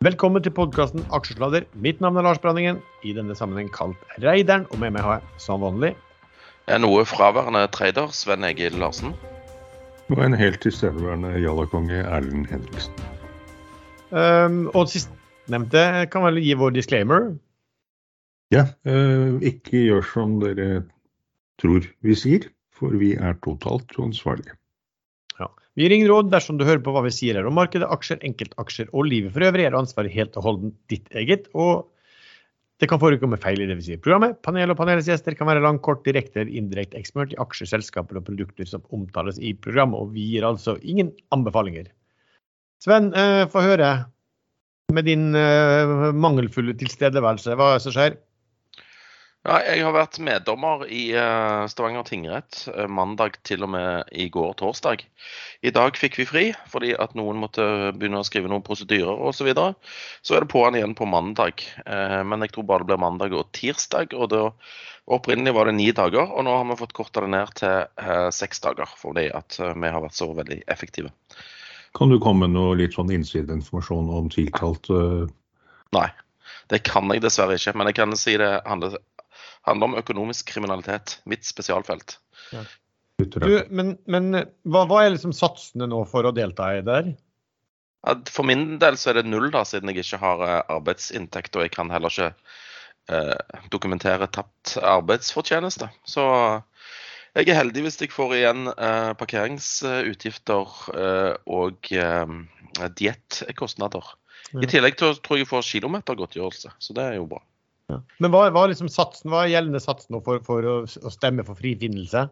Velkommen til podkasten Aksjesladder. Mitt navn er Lars Branningen, i denne sammenheng kalt Reideren. Og med meg har jeg som vanlig Jeg er noe fraværende trader Sven Egil Larsen. Og en helt tilstedeværende jallakonge Erlend Henriksen. um, Og sistnevnte kan vel gi vår disclaimer. Ja, uh, ikke gjør som dere tror vi sier, for vi er totalt uansvarlige. Vi gir ingen råd dersom du hører på hva vi sier her om markedet, aksjer, enkeltaksjer og livet for øvrig, er ansvaret helt og holdent ditt eget. og det kan forekomme feil i det vi sier. Programmet, panel og panelets gjester kan være lang, kort, direkte eller indirekte ekspert i aksjer, selskaper og produkter som omtales i programmet, og vi gir altså ingen anbefalinger. Sven, eh, få høre med din eh, mangelfulle tilstedeværelse, hva er det som skjer? Ja, jeg har vært meddommer i eh, Stavanger tingrett eh, mandag til og med i går torsdag. I dag fikk vi fri fordi at noen måtte begynne å skrive noen prosedyrer osv. Så, videre. så er det på'n igjen på mandag. Eh, Men jeg tror bare det blir mandag og tirsdag. og da Opprinnelig var det ni dager, og nå har vi fått korta det ned til eh, seks dager. Fordi at eh, vi har vært så veldig effektive. Kan du komme med noe litt sånn innsideinformasjon om tiltalte Nei, det kan jeg dessverre ikke. Men jeg kan si det handler, handler om økonomisk kriminalitet. Mitt spesialfelt. Ja. Du, men men hva, hva er liksom satsene nå for å delta i der? For min del så er det null, da, siden jeg ikke har eh, arbeidsinntekt og jeg kan heller ikke eh, dokumentere tapt arbeidsfortjeneste. Så jeg er heldig hvis jeg får igjen eh, parkeringsutgifter eh, og eh, diettkostnader. Ja. I tillegg til, tror jeg jeg får kilometergodtgjørelse, så det er jo bra. Men hva, hva er liksom satsen, hva er gjeldende sats nå for, for å, å stemme for frifinnelse?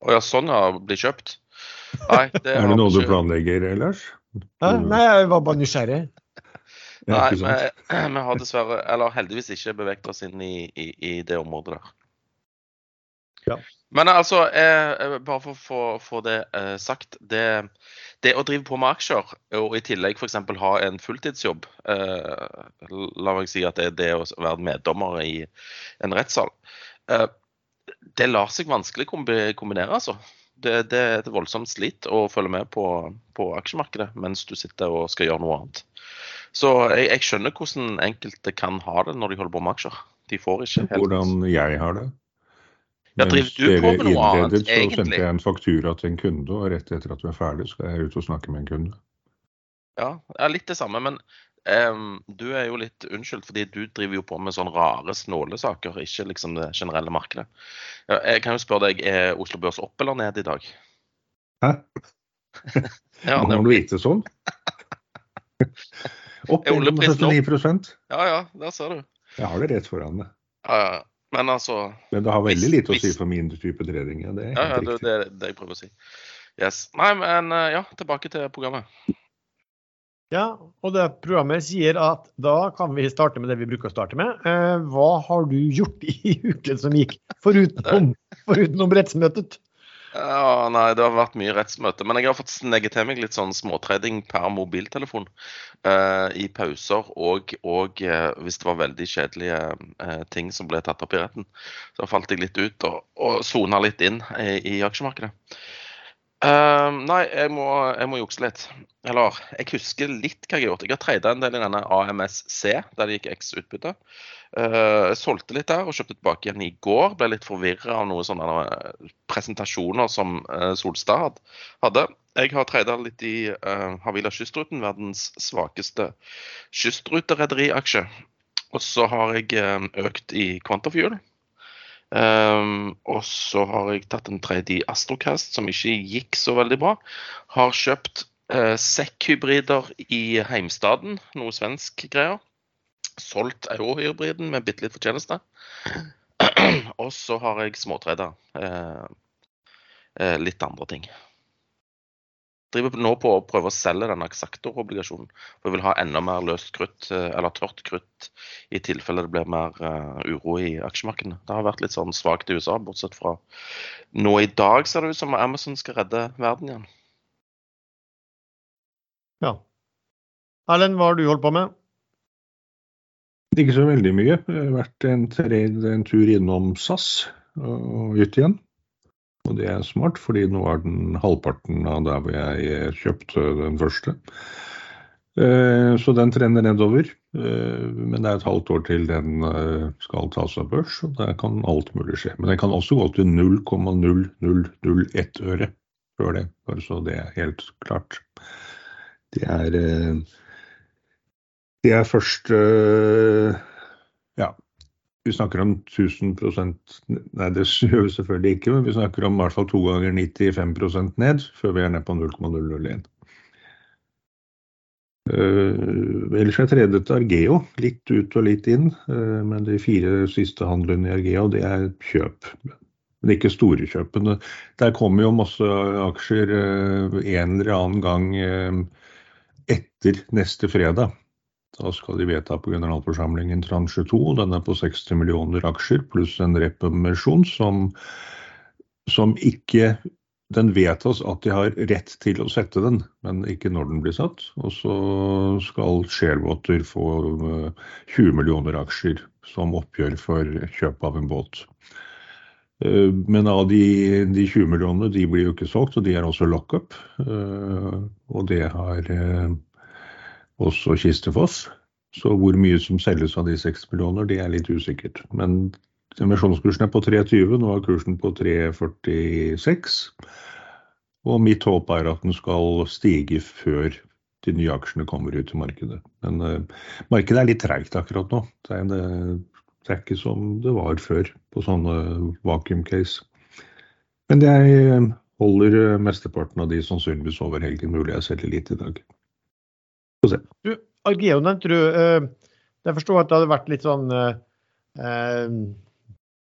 Å ja, sånn ja, bli kjøpt? Nei, det Er det noe du planlegger, Lars? Hæ? Nei, jeg var bare nysgjerrig. Nei, vi, vi har dessverre, eller heldigvis ikke beveget oss inn i, i, i det området der. Ja. Men altså, eh, eh, bare for å få, det eh, sagt. Det, det å drive på med aksjer, og i tillegg f.eks. ha en fulltidsjobb eh, La meg si at det er det å være meddommer i en rettssal. Eh, det lar seg vanskelig kombinere, altså. Det, det er et voldsomt slit å følge med på, på aksjemarkedet mens du sitter og skal gjøre noe annet. Så jeg, jeg skjønner hvordan enkelte kan ha det når de holder på med aksjer. De får ikke helt Hvordan jeg har det. Ja, driver du på med noe annet, innledet, så egentlig? sendte jeg en faktura til en kunde, og rett etter at vi er ferdig, skal jeg ut og snakke med en kunde. Ja, ja litt det samme. Men um, du er jo litt unnskyldt, fordi du driver jo på med sånne rare snålesaker, ikke liksom det generelle markedet. Ja, jeg kan jo spørre deg, er Oslo Børs opp eller ned i dag? Hæ? Ja, Må det, man vite sånn? Er opp? 1,79 ja, ja, der ser du. Jeg har det rett foran meg. Ja, ja. Men altså Men det har veldig Hvis- lite å si for min type trening. Ja, det er Ja, ja, det det, det jeg prøver å si. Yes. Nei, men eh, ja, tilbake til programmet. Ja, og det programmet sier at da kan vi starte med det vi bruker å starte med. Eh, hva har du gjort i uken som gikk, foruten om rettsmøtet? Ja, nei, det har vært mye rettsmøte. Men jeg har fått snegget til meg litt sånn småtrading per mobiltelefon eh, i pauser og, og eh, hvis det var veldig kjedelige eh, ting som ble tatt opp i retten. Så falt jeg litt ut og, sona litt inn i, i aksjemarkedet. Eh, nei, jeg må, jeg må jukse litt. Eller, jeg husker litt hva jeg har gjort. Jeg har trada en del i denne AMSC, der det gikk X utbytte. Uh, jeg solgte litt der og kjøpte tilbake igjen i går. Ble litt forvirra av noen sånne eh, presentasjoner som uh, Solstad hadde. Jeg har trada litt i uh, Havila Kystruten, verdens svakeste kystruterederiaksje. Og så har jeg økt i Quantafuel. Um, og så har jeg tatt en tredje i Astrocast som ikke gikk så veldig bra. Har kjøpt uh, sekk-hybrider i heimstaden, noe svensk greier. Solgt eurohybriden med bitte litt fortjeneste. og så har jeg småtreda uh, uh, litt andre ting. Driver nå på å prøve å selge denne Axactor-obligasjonen. For jeg vil ha enda mer løst krutt, eh, eller tørt krutt, i tilfelle det blir mer eh, uro i aksjemarkedene. Det har vært litt sånn svakt i USA, bortsett fra nå i dag ser det ut som Amazon skal redde verden igjen. Ja. Erlend, hva har du holdt på med? Ikke så veldig mye. Jeg har vært en, tre, en tur innom SAS og ut igjen. Og det er smart, fordi nå er den halvparten av der hvor jeg kjøpte den første. Eh, så den trender nedover. Eh, men det er et halvt år til den eh, skal tas av børs, og der kan alt mulig skje. Men den kan også gå til 0,0001 øre før det, bare så det er helt klart. Det er Det er først Ja, vi snakker om 1000 Nei, det gjør vi selvfølgelig ikke, men vi snakker om i hvert fall to ganger 95% ned før vi er ned på 0,001. Uh, ellers er tredje Argeo, litt ut og litt inn. Uh, men de fire siste handlene i Argeo, det er kjøp. Men ikke store kjøpene. Der kommer jo masse aksjer uh, en eller annen gang etter neste fredag. Da skal de vedta på generalforsamlingen transje 2. Den er på 60 millioner aksjer pluss en repemisjon som, som ikke den vedtas at de har rett til å sette den, men ikke når den blir satt. Og så skal Sharewater få 20 eh, millioner aksjer som oppgjør for kjøp av en båt. Eh, men av de, de 20 millionene de blir jo ikke solgt, og de er også lockup. Eh, og det har også Kistefoss. Så hvor mye som selges av de 6 millioner, det er litt usikkert. Men Emisjonskursen er på 3,20, nå er kursen på 3,46. Og mitt håp er at den skal stige før de nye aksjene kommer ut i markedet. Men uh, markedet er litt treigt akkurat nå. Det er, en, det er, ikke som det var før på sånne vacuum case. Men jeg holder mesteparten av de sannsynligvis over helgen. Mulig jeg selger litt i dag. Få se. Du, Argeo nevnte du. Uh, jeg forstår at det hadde vært litt sånn uh,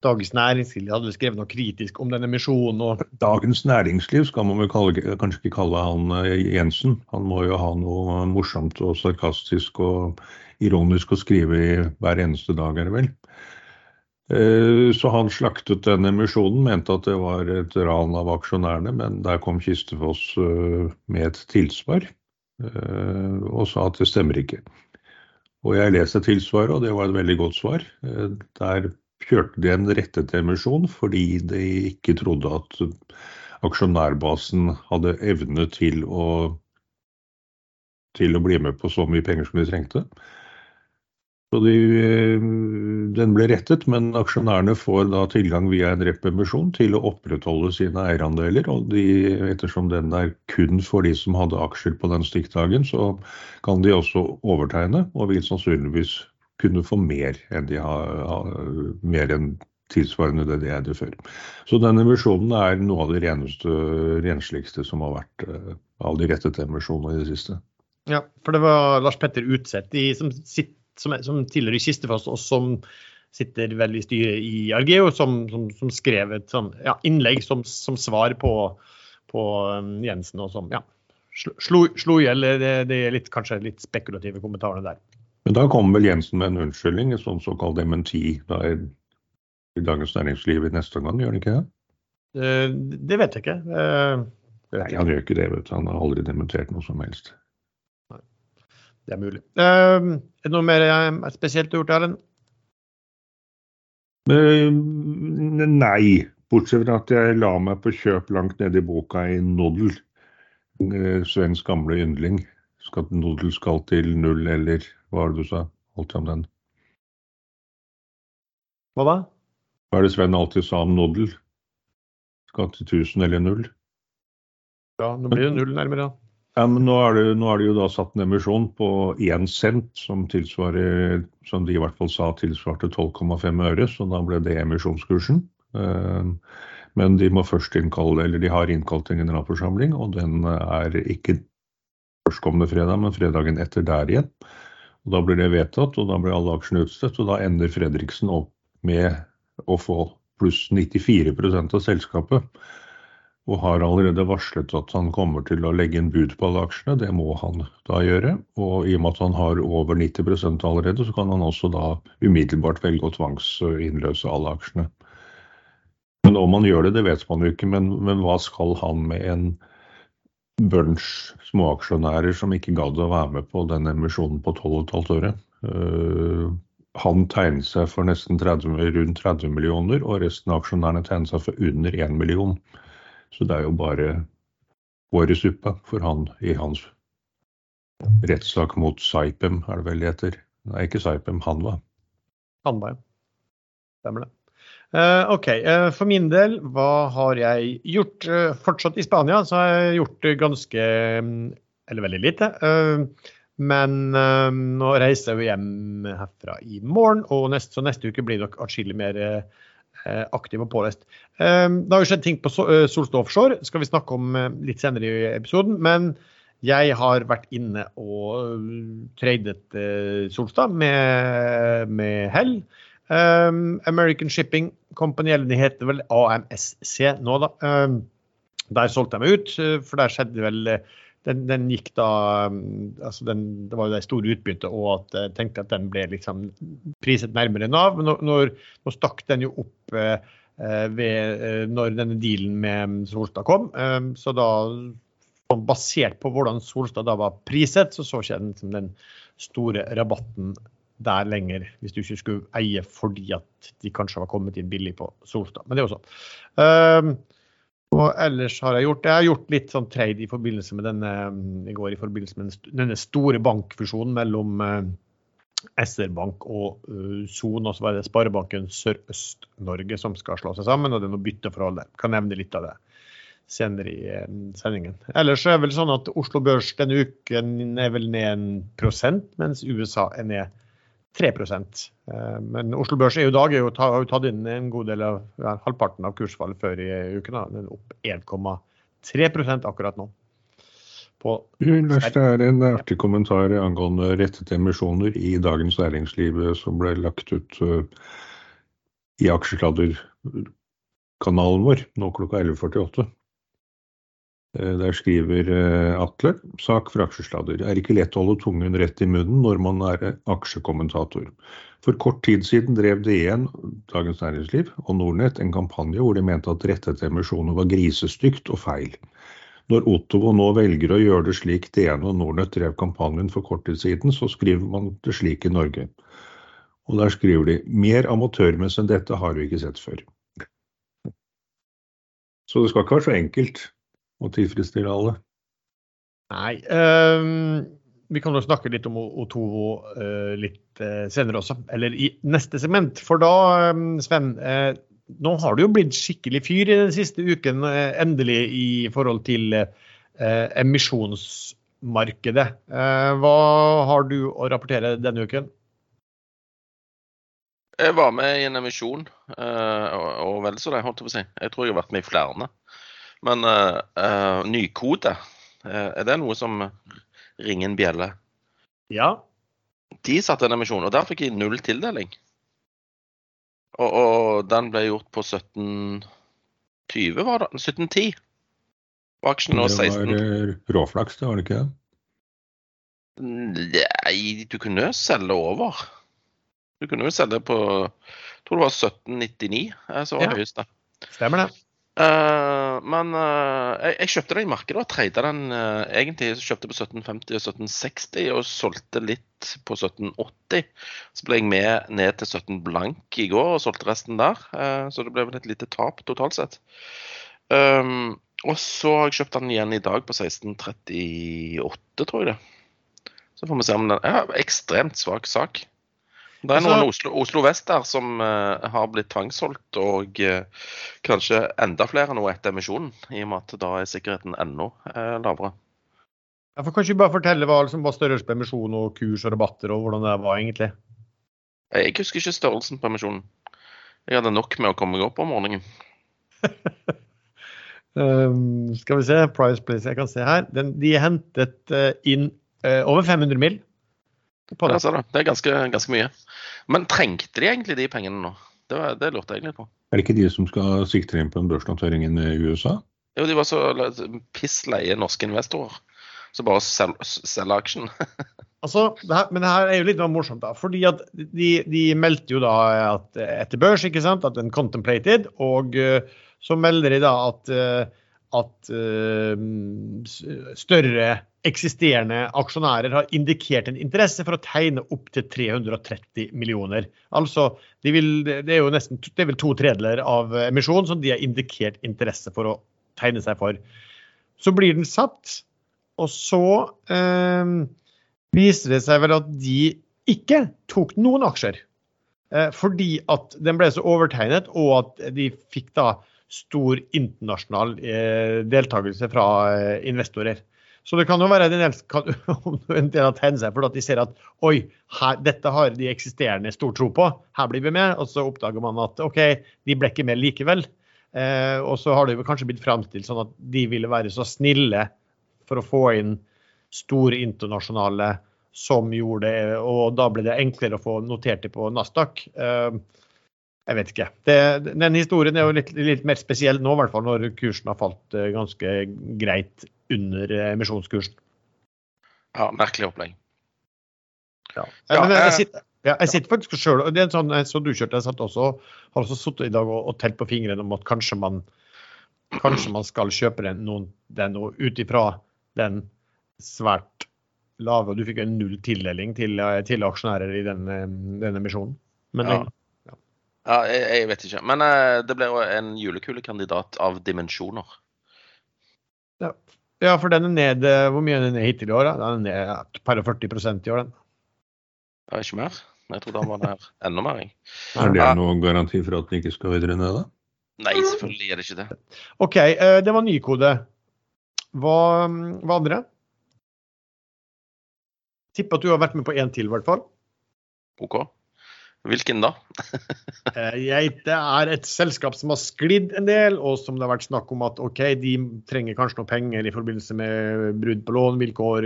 Dagens Næringsliv hadde skrevet noe kritisk om denne misjonen. Og... Dagens Næringsliv skal man vel kalle, kanskje ikke kalle han eh, Jensen. Han må jo ha noe morsomt og sarkastisk og ironisk å skrive i hver eneste dag, er det vel. Eh, så han slaktet denne misjonen, mente at det var et ran av aksjonærene, men der kom Kistefoss eh, med et tilsvar og sa at det stemmer ikke. Og jeg leste tilsvaret, og det var et veldig godt svar. Der kjørte de en rettet emisjon fordi de ikke trodde at aksjonærbasen hadde evne til å, til å bli med på så mye penger som de trengte. Så de, den ble rettet, men aksjonærene får da tilgang via en rep-emisjon til å opprettholde sine eierandeler. Og de, ettersom den er kun for de som hadde aksjer på den stikkdagen, så kan de også overtegne, og vil sannsynligvis kunne få mer enn de har, mer enn tilsvarende det de eide før. Så denne emisjonen er noe av det reneste, rensligste som har vært uh, av de rettede emisjonene i det siste. Ja, for det var Lars Petter Utseth som, som, som tidligere i Kistefast, og som sitter vel i styret i Argeo, som, som, som skrev et sånn, ja, innlegg som, svar på, på um, Jensen, og som ja, slo, i hjel det, det er litt, kanskje litt spekulative kommentarene der. Men da kommer vel Jensen med en unnskyldning, en sånn såkalt dementi da i, i Dagens Næringsliv i neste gang, gjør han ikke det? Uh, det vet jeg ikke. Uh, Nei, han gjør ikke det. vet du. Han har aldri dementert noe som helst. Det er mulig. Uh, er det noe mer spesielt du har gjort, Erlend? nei, bortsett fra at jeg la meg på kjøp langt nede i boka i Noddel. Svens gamle yndling. Skal Noddel skal til null eller hva var det du sa Alt om den? Hva da? Hva er det Sven alltid sa om Noddel? Skal til 1000 eller null? Ja, nå blir det null nærmere, ja. Ja, men nå er, det, nå er det jo da satt en emisjon på 1 cent, som som de i hvert fall sa tilsvarte 12,5 øre, så da ble det emisjonskursen. Eh, men de må først innkalle, eller de har innkalt en generalforsamling, og den er ikke førstkommende fredag, men fredagen etter der igjen. Og Da blir det vedtatt, og da blir alle aksjene utstedt. Og da ender Fredriksen opp med å få pluss 94% av selskapet. Og har allerede varslet at han kommer til å legge inn bud på alle aksjene. Det må han da gjøre. Og i og med at han har over 90% allerede, så kan han også da umiddelbart velge å tvangsinnløse alle aksjene. Men om han gjør det, det vet man jo ikke. Men, men hva skal han med en bunch småaksjonærer som ikke gadd å være med på den emisjonen på 12,5 øre. Uh, han tegnet seg for nesten 30, rundt 30 millioner, og resten av aksjonærene tegnet seg for under 1 million. Så det er jo bare suppe for han i hans rettssak mot Saipem, er det vel det heter. Nei, ikke Saipem, Hanva. Hanva, ja. Stemmer det. Uh, OK. Uh, for min del, hva har jeg gjort? Uh, fortsatt i Spania så har jeg gjort ganske Eller veldig lite. men nå reiser jo hjem herfra i morgen, og neste, så neste uke blir det nok atskillig mer aktiv og pålest. det har jo skjedd ting på Solstad Offshore, skal vi snakke om litt senere i episoden. men jeg har vært inne og tradet Solstad med, med hell. American Shipping Company, eller de heter vel AMSC nå, da. Der solgte jeg meg ut, eh, for der skjedde vel eh, den, den gikk da um, altså den, Det var jo det store utbyttet, og at jeg tenkte at den ble liksom priset nærmere Nav. Men når, nå stakk den jo opp eh, ved, uh, når denne dealen med Solstad kom. Eh, så da basert på hvordan Solstad da var priset, så så ikke den, den, den store rabatten der lenger, hvis du ikke skulle eie fordi at de kanskje var kommet inn billig på Solstad. Men det er jo sånn. Um, og ellers har jeg gjort Jeg har gjort litt sånn trade i forbindelse med denne i går i forbindelse med denne store bankfusjonen mellom uh, SR-Bank og uh, Son, og så var det Sparebanken Sørøst-Norge som skal slå seg sammen. og Det er noe bytteforhold der. Kan nevne litt av det senere i uh, sendingen. Ellers er det vel sånn at Oslo Børs denne uken er vel ned en prosent, mens USA er ned 3 eh, Men Oslo Børs EU dag jo, har jo tatt inn en god del av ja, halvparten av kursfallet før i uken. Den er opp 1,3 akkurat nå. På Verst er en artig kommentar angående rettede emisjoner i Dagens Næringsliv eh, som ble lagt ut uh, i aksjesladderkanalen vår nå klokka 11.48. Eh, der skriver eh, Atle sak for aksjesladder. Er ikke lett å holde tungen rett i munnen når man er aksjekommentator. For kort tid siden drev DN, Dagens Næringsliv, og Nordnett en kampanje hvor de mente at rettet emisjoner var grisestygt og feil. Når Ottovo nå velger å gjøre det slik DN og Nordnett drev kampanjen for kort tid siden, så skriver man det slik i Norge. Og der skriver de mer amatørmessig enn dette har vi ikke sett før. Så det skal ikke være så enkelt og tilfredsstille alle? Nei. Um, vi kan jo snakke litt om O2 uh, litt uh, senere også, eller i neste segment. For da, um, Sven, uh, nå har du jo blitt skikkelig fyr i den siste uken, endelig, i forhold til emisjonsmarkedet. hva har du å rapportere denne uken? Jeg var med i en emisjon, og vel så det, holdt jeg på å si. Jeg tror jeg har vært med i flere. Men uh, uh, nykode, uh, er det noe som ringer en bjelle? Ja. De satte en emisjon, og der fikk jeg null tildeling. Og, og den ble gjort på 1720, var det? 1710. Og aksjen nå 16. Det var råflaks, det var det ikke? Nei, du kunne jo selge over. Du kunne jo selge på Jeg tror det var 1799 som var det høyeste. Stemmer det. Uh, men uh, jeg, jeg, kjøpte den i markedet og treide den uh, egentlig kjøpte på 1750 og 1760 og solgte litt på 1780. Så ble jeg med ned til 17 blank i går og solgte resten der. så det ble vel et lite tap totalt sett. Um, og så har jeg kjøpt den igjen i dag på 1638, tror jeg det. Så får vi se om den er ja, ekstremt svak sak. Det er noen Oslo, Oslo Vest der som uh, har blitt tvangssolgt, og uh, kanskje enda flere nå etter emisjonen. I og med at da er sikkerheten enda uh, lavere. Ja, for kan ikke bare fortelle hva som var størrelsen på emisjon og kurs og rabatter, og hvordan det var egentlig? Jeg husker ikke størrelsen på emisjonen. Jeg hadde nok med å komme meg opp om morgenen. um, skal vi se, Price Place, jeg kan se her. Den, de hentet inn over 500 mill. På det. det er ganske, ganske, mye. Men trengte de egentlig de pengene nå? Det, var, det lurte jeg egentlig på. Er det ikke de som skal sikte inn på en børsnotering i USA? Jo, de var så piss leie norske investorer. Så bare selge sel aksjen. altså, det her, men det her er jo litt morsomt, da. fordi at de, de, meldte jo da at etter børs, ikke sant, at den contemplated, og uh, så melder de da at, uh, at uh, større eksisterende aksjonærer har indikert en interesse for å tegne opp til 330 millioner. Altså, de vil, Det er jo nesten det er vel to tredjedeler av emisjonen som de har indikert interesse for å tegne seg for. Så blir den satt, og så eh, viser det seg vel at de ikke tok noen aksjer. Eh, fordi at den ble så overtegnet, og at de fikk da stor internasjonal eh, deltakelse fra eh, investorer. Så det kan jo være en kan, en del tegnet seg fordi at de ser at oi, her, dette har de eksisterende stor tro på, her blir vi med. Og så oppdager man at OK, de ble ikke med likevel. Eh, og så har det kanskje blitt framstilt sånn at de ville være så snille for å få inn store internasjonale som gjorde det, og da ble det enklere å få notert det på Nasdaq. Eh, jeg vet ikke. Det, den historien er jo litt, litt, mer spesiell nå, i hvert fall når kursen har falt eh, ganske greit under emisjonskursen. Ja, merkelig opplegg. Ja. ja jeg, jeg, sitter, ja, jeg sitter faktisk sjøl Det er en sånn så du kjørte, jeg satt også, har også sittet i dag og, og telt på fingrene om at kanskje man, kanskje man skal kjøpe den, noen, den ut ifra den svært lave, og du fikk en null tildeling til, eh, til aksjonærer i den, eh, denne emisjonen. Men ja. Ja. jeg, jeg, vet ikke. Men uh, det ble jo en julekulekandidat av dimensjoner. Ja. ja. for den er ned Hvor mye er den ned hittil i år? Da? Den er ned per 40% i år, den. Ja, ikke mer? Jeg trodde han var der enda mer. Jeg. Er det noen garanti for at den ikke skal videre ned, da? Nei, selvfølgelig er det ikke det. OK, det var nykode. Hva, hva andre? Tipper at du har vært med på én til, i hvert fall. OK. Hvilken da? Eh, det er et selskap som har sklidd en del, og som det har vært snakk om at OK, de trenger kanskje noe penger i forbindelse med brudd på lånevilkår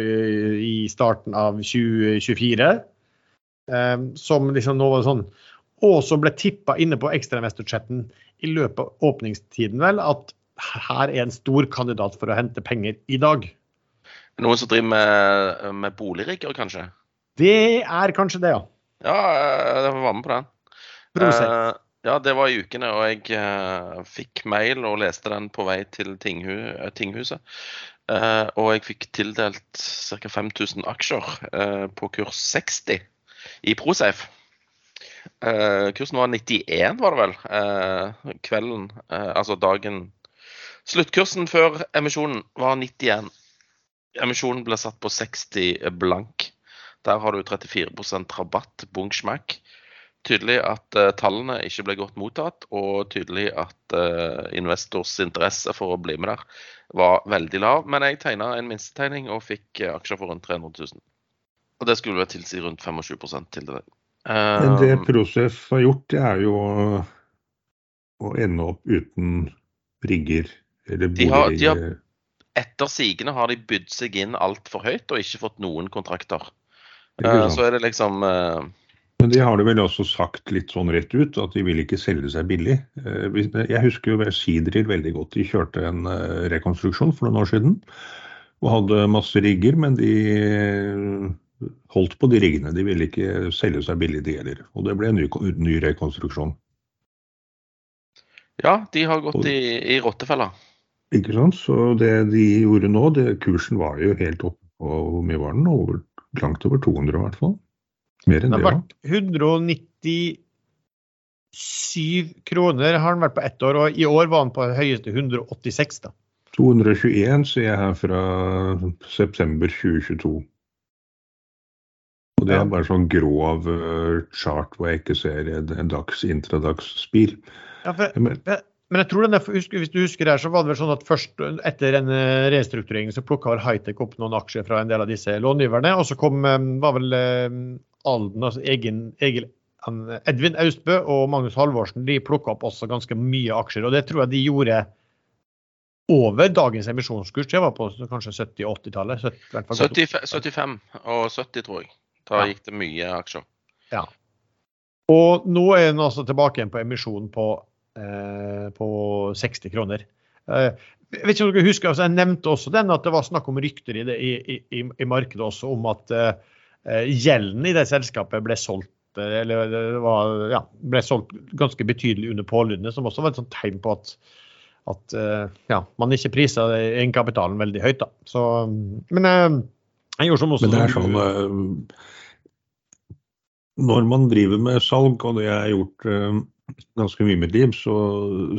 i starten av 2024. Eh, som liksom nå var sånn Og som ble tippa inne på ekstrainvestorchatten i løpet av åpningstiden, vel, at her er en stor kandidat for å hente penger i dag. Noen som driver med, med boligrigger, kanskje? Det er kanskje det, ja. Ja, jeg var med på den. Uh, ja, det var i ukene, og jeg uh, fikk mail og leste den på vei til tinghu, eh, tinghuset. Uh, og jeg fikk tildelt ca. 5000 aksjer på kurs 60 i Prosafe. kursen var 91, var det vel. kvelden, altså dagen Sluttkursen før emisjonen var 91. Emisjonen ble satt på 60 blank. Der har du 34 rabatt, smakk. Tydelig at uh, tallene ikke ble godt mottatt, og tydelig at uh, investors interesse for å bli med der var veldig lav. Men jeg tegna en minstetegning og fikk uh, aksjer for rundt 300 000. Og det skulle vel tilsi rundt 25% til det. Men det Prosef har gjort, det er jo å ende opp uten rigger eller boliger. etter sigende har de bydd seg inn altfor høyt og ikke fått noen kontrakter. Uh, så er det liksom uh... Men de har det vel også sagt litt sånn rett ut, at de vil ikke selge seg billig. Uh, jeg husker jo Sidril veldig godt. De kjørte en rekonstruksjon for noen år siden og hadde masse rigger, men de holdt på de riggene. De ville ikke selge seg billig, de heller. Og det ble en ny, ny rekonstruksjon. Ja, de har gått i, i rottefella. Ikke sant? Så det de gjorde nå, det, kursen var jo helt oppe på hvor mye var den? Over, langt over 200 i hvert fall. Mer enn det. Det har vært 197 kroner har den vært på ett år, og i år var den på høyeste 186. da. 221 ser jeg her fra september 2022. Og det er bare sånn grov uh, chart hvor jeg ikke ser en dags intradagsspir. Ja, for, men jeg tror denne, hvis du husker her, så var det vel sånn at først etter en eh, restrukturering så plukka vel Hightech opp noen aksjer fra en del av disse långiverne. Og så kom, eh, var vel eh, Alden, altså egen, egen, Edvin Austbø og Magnus Halvorsen de plukka opp også ganske mye aksjer. Og det tror jeg de gjorde over dagens emisjonskurs. Det var på kanskje 70-80-tallet. 75 og 70, tror jeg. Da gikk det mye aksjer. Ja. Og nå er den altså tilbake igjen på emisjonen på på 60 kroner. Eh, jeg vet ikke om dere husker, altså Jeg nevnte også den at det var snakk om rykter i, det, i, i, i markedet også om at uh, gjelden i det selskapet ble solgt eller det var, ja, ble solgt ganske betydelig under pålydende, som også var et sånt tegn på at, at ja, man ikke prisa egenkapitalen veldig høyt. da. Så, men jeg gjorde som også Men det er sånn Når man driver med salg, og det er gjort ganske mye i mitt liv, så,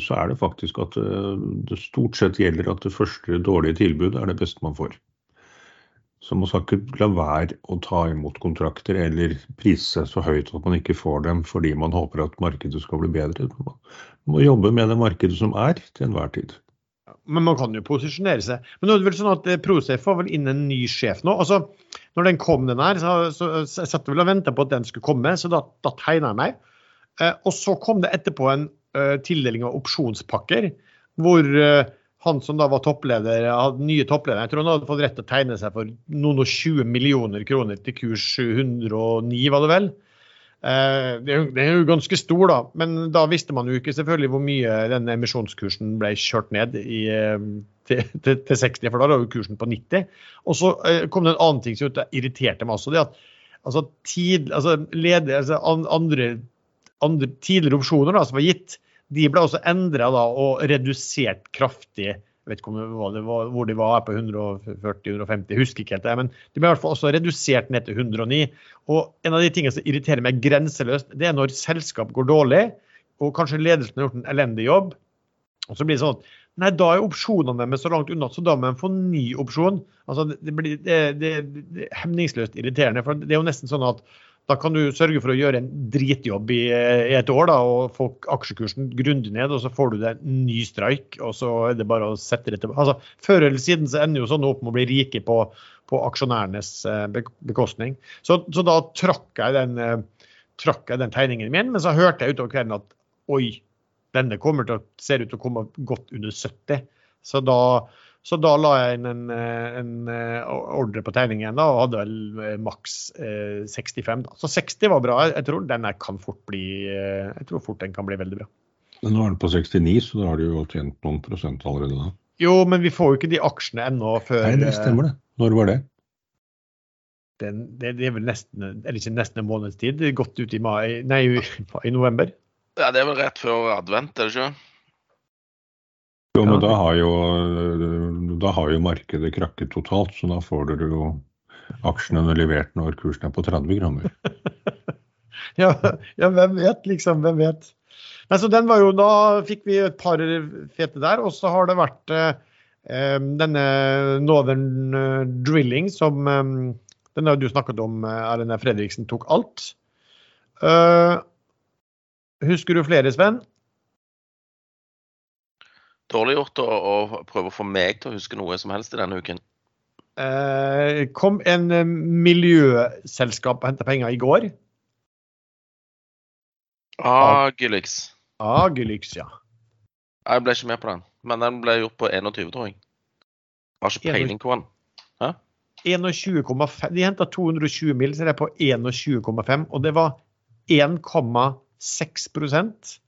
så, er det faktisk at eh, det, stort sett gjelder at det første dårlige tilbudet er det beste man får. Så man skal ikke la være å ta imot kontrakter eller prise seg så høyt at man ikke får dem fordi man håper at markedet skal bli bedre. Man må jobbe med det markedet som er til enhver tid. Men man kan jo posisjonere seg. Men nå er det vel sånn at Prosef har vel inn en ny sjef nå. altså Når den kom, den her, så, så, så jeg vel og venta på at den skulle komme, så da, da tegna jeg meg. Eh, og så kom det etterpå en uh, tildeling av opsjonspakker, hvor uh, han som da var toppleder, hadde nye toppleder, jeg tror han hadde fått rett til å tegne seg for noen og 20 millioner kroner til kurs 709, var det vel. Eh, det er jo ganske stor, da. Men da visste man jo ikke selvfølgelig hvor mye den emisjonskursen ble kjørt ned i, eh, til, til, til, 60, for da var jo kursen på 90. Og så eh, kom det en annen ting som irriterte meg også. det at altså, tid, altså, leder, altså andre, andre tidligere opsjoner da, som var gitt, de ble også endra og redusert kraftig. Jeg vet ikke var, hvor de var på 140-150, jeg husker ikke helt det. Men de ble i hvert fall også redusert ned til 109. Og en av de tingene som irriterer meg grenseløst, det er når selskap går dårlig, og kanskje ledelsen har gjort en elendig jobb. Og så blir det sånn at nei, da er opsjonene deres så langt unna, så da må de få ny opsjon. Altså, det, blir, det, det, det er hemningsløst irriterende. for Det er jo nesten sånn at da kan du sørge for å gjøre en dritjobb i, i et år da, og få aksjekursen grundig ned, og så får du deg en ny streik, og så er det bare å sette det tilbake. Altså, før eller siden så ender jo sånn opp med å bli rike på, på aksjonærenes eh, bekostning. Så, så, da trakk jeg, den, eh, trakk jeg den tegningen min, men så hørte jeg utover kvelden at oi, denne kommer til å, ser ut til å komme godt under 70. Så da så da la jeg inn en, eh, en eh, ordre på tegningen da, og hadde vel eh, maks eh, 65. Da. Så 60 var bra. Jeg tror den kan fort bli jeg tror fort den kan bli veldig bra. Men nå er den på 69, så da har du jo tjent noen prosent allerede da. Jo, men vi får jo ikke de aksjene ennå før Nei, det stemmer det. Når var det? Den, det, det, er vel nesten, eller ikke nesten en måneds tid. Godt ut i, mai, nei, i november. Ja, Det er vel rett før advent, er det ikke? Jo, men da har jo, da har jo markedet krakket totalt, så da får dere jo aksjene levert når kursen er på 30 kroner. ja, ja, hvem vet, liksom. Hvem vet. Nei, så den var jo, Da fikk vi et par fete der. Og så har det vært eh, denne Northern eh, Drilling som eh, Den har du snakket om, eh, Erlend Fredriksen tok alt. Uh, husker du flere, Sven? Dårlig gjort å, å, prøve å få meg til å huske noe som helst i denne uken. Eh, kom en eh, miljøselskap og henta penger i går. Agilix. Agilix, ja. Jeg ble ikke med på den. Men den ble gjort på 21, tror jeg. Har ikke peiling på den. 21,5. De henta 220 mill., så det er på 21,5. Og det var 1,6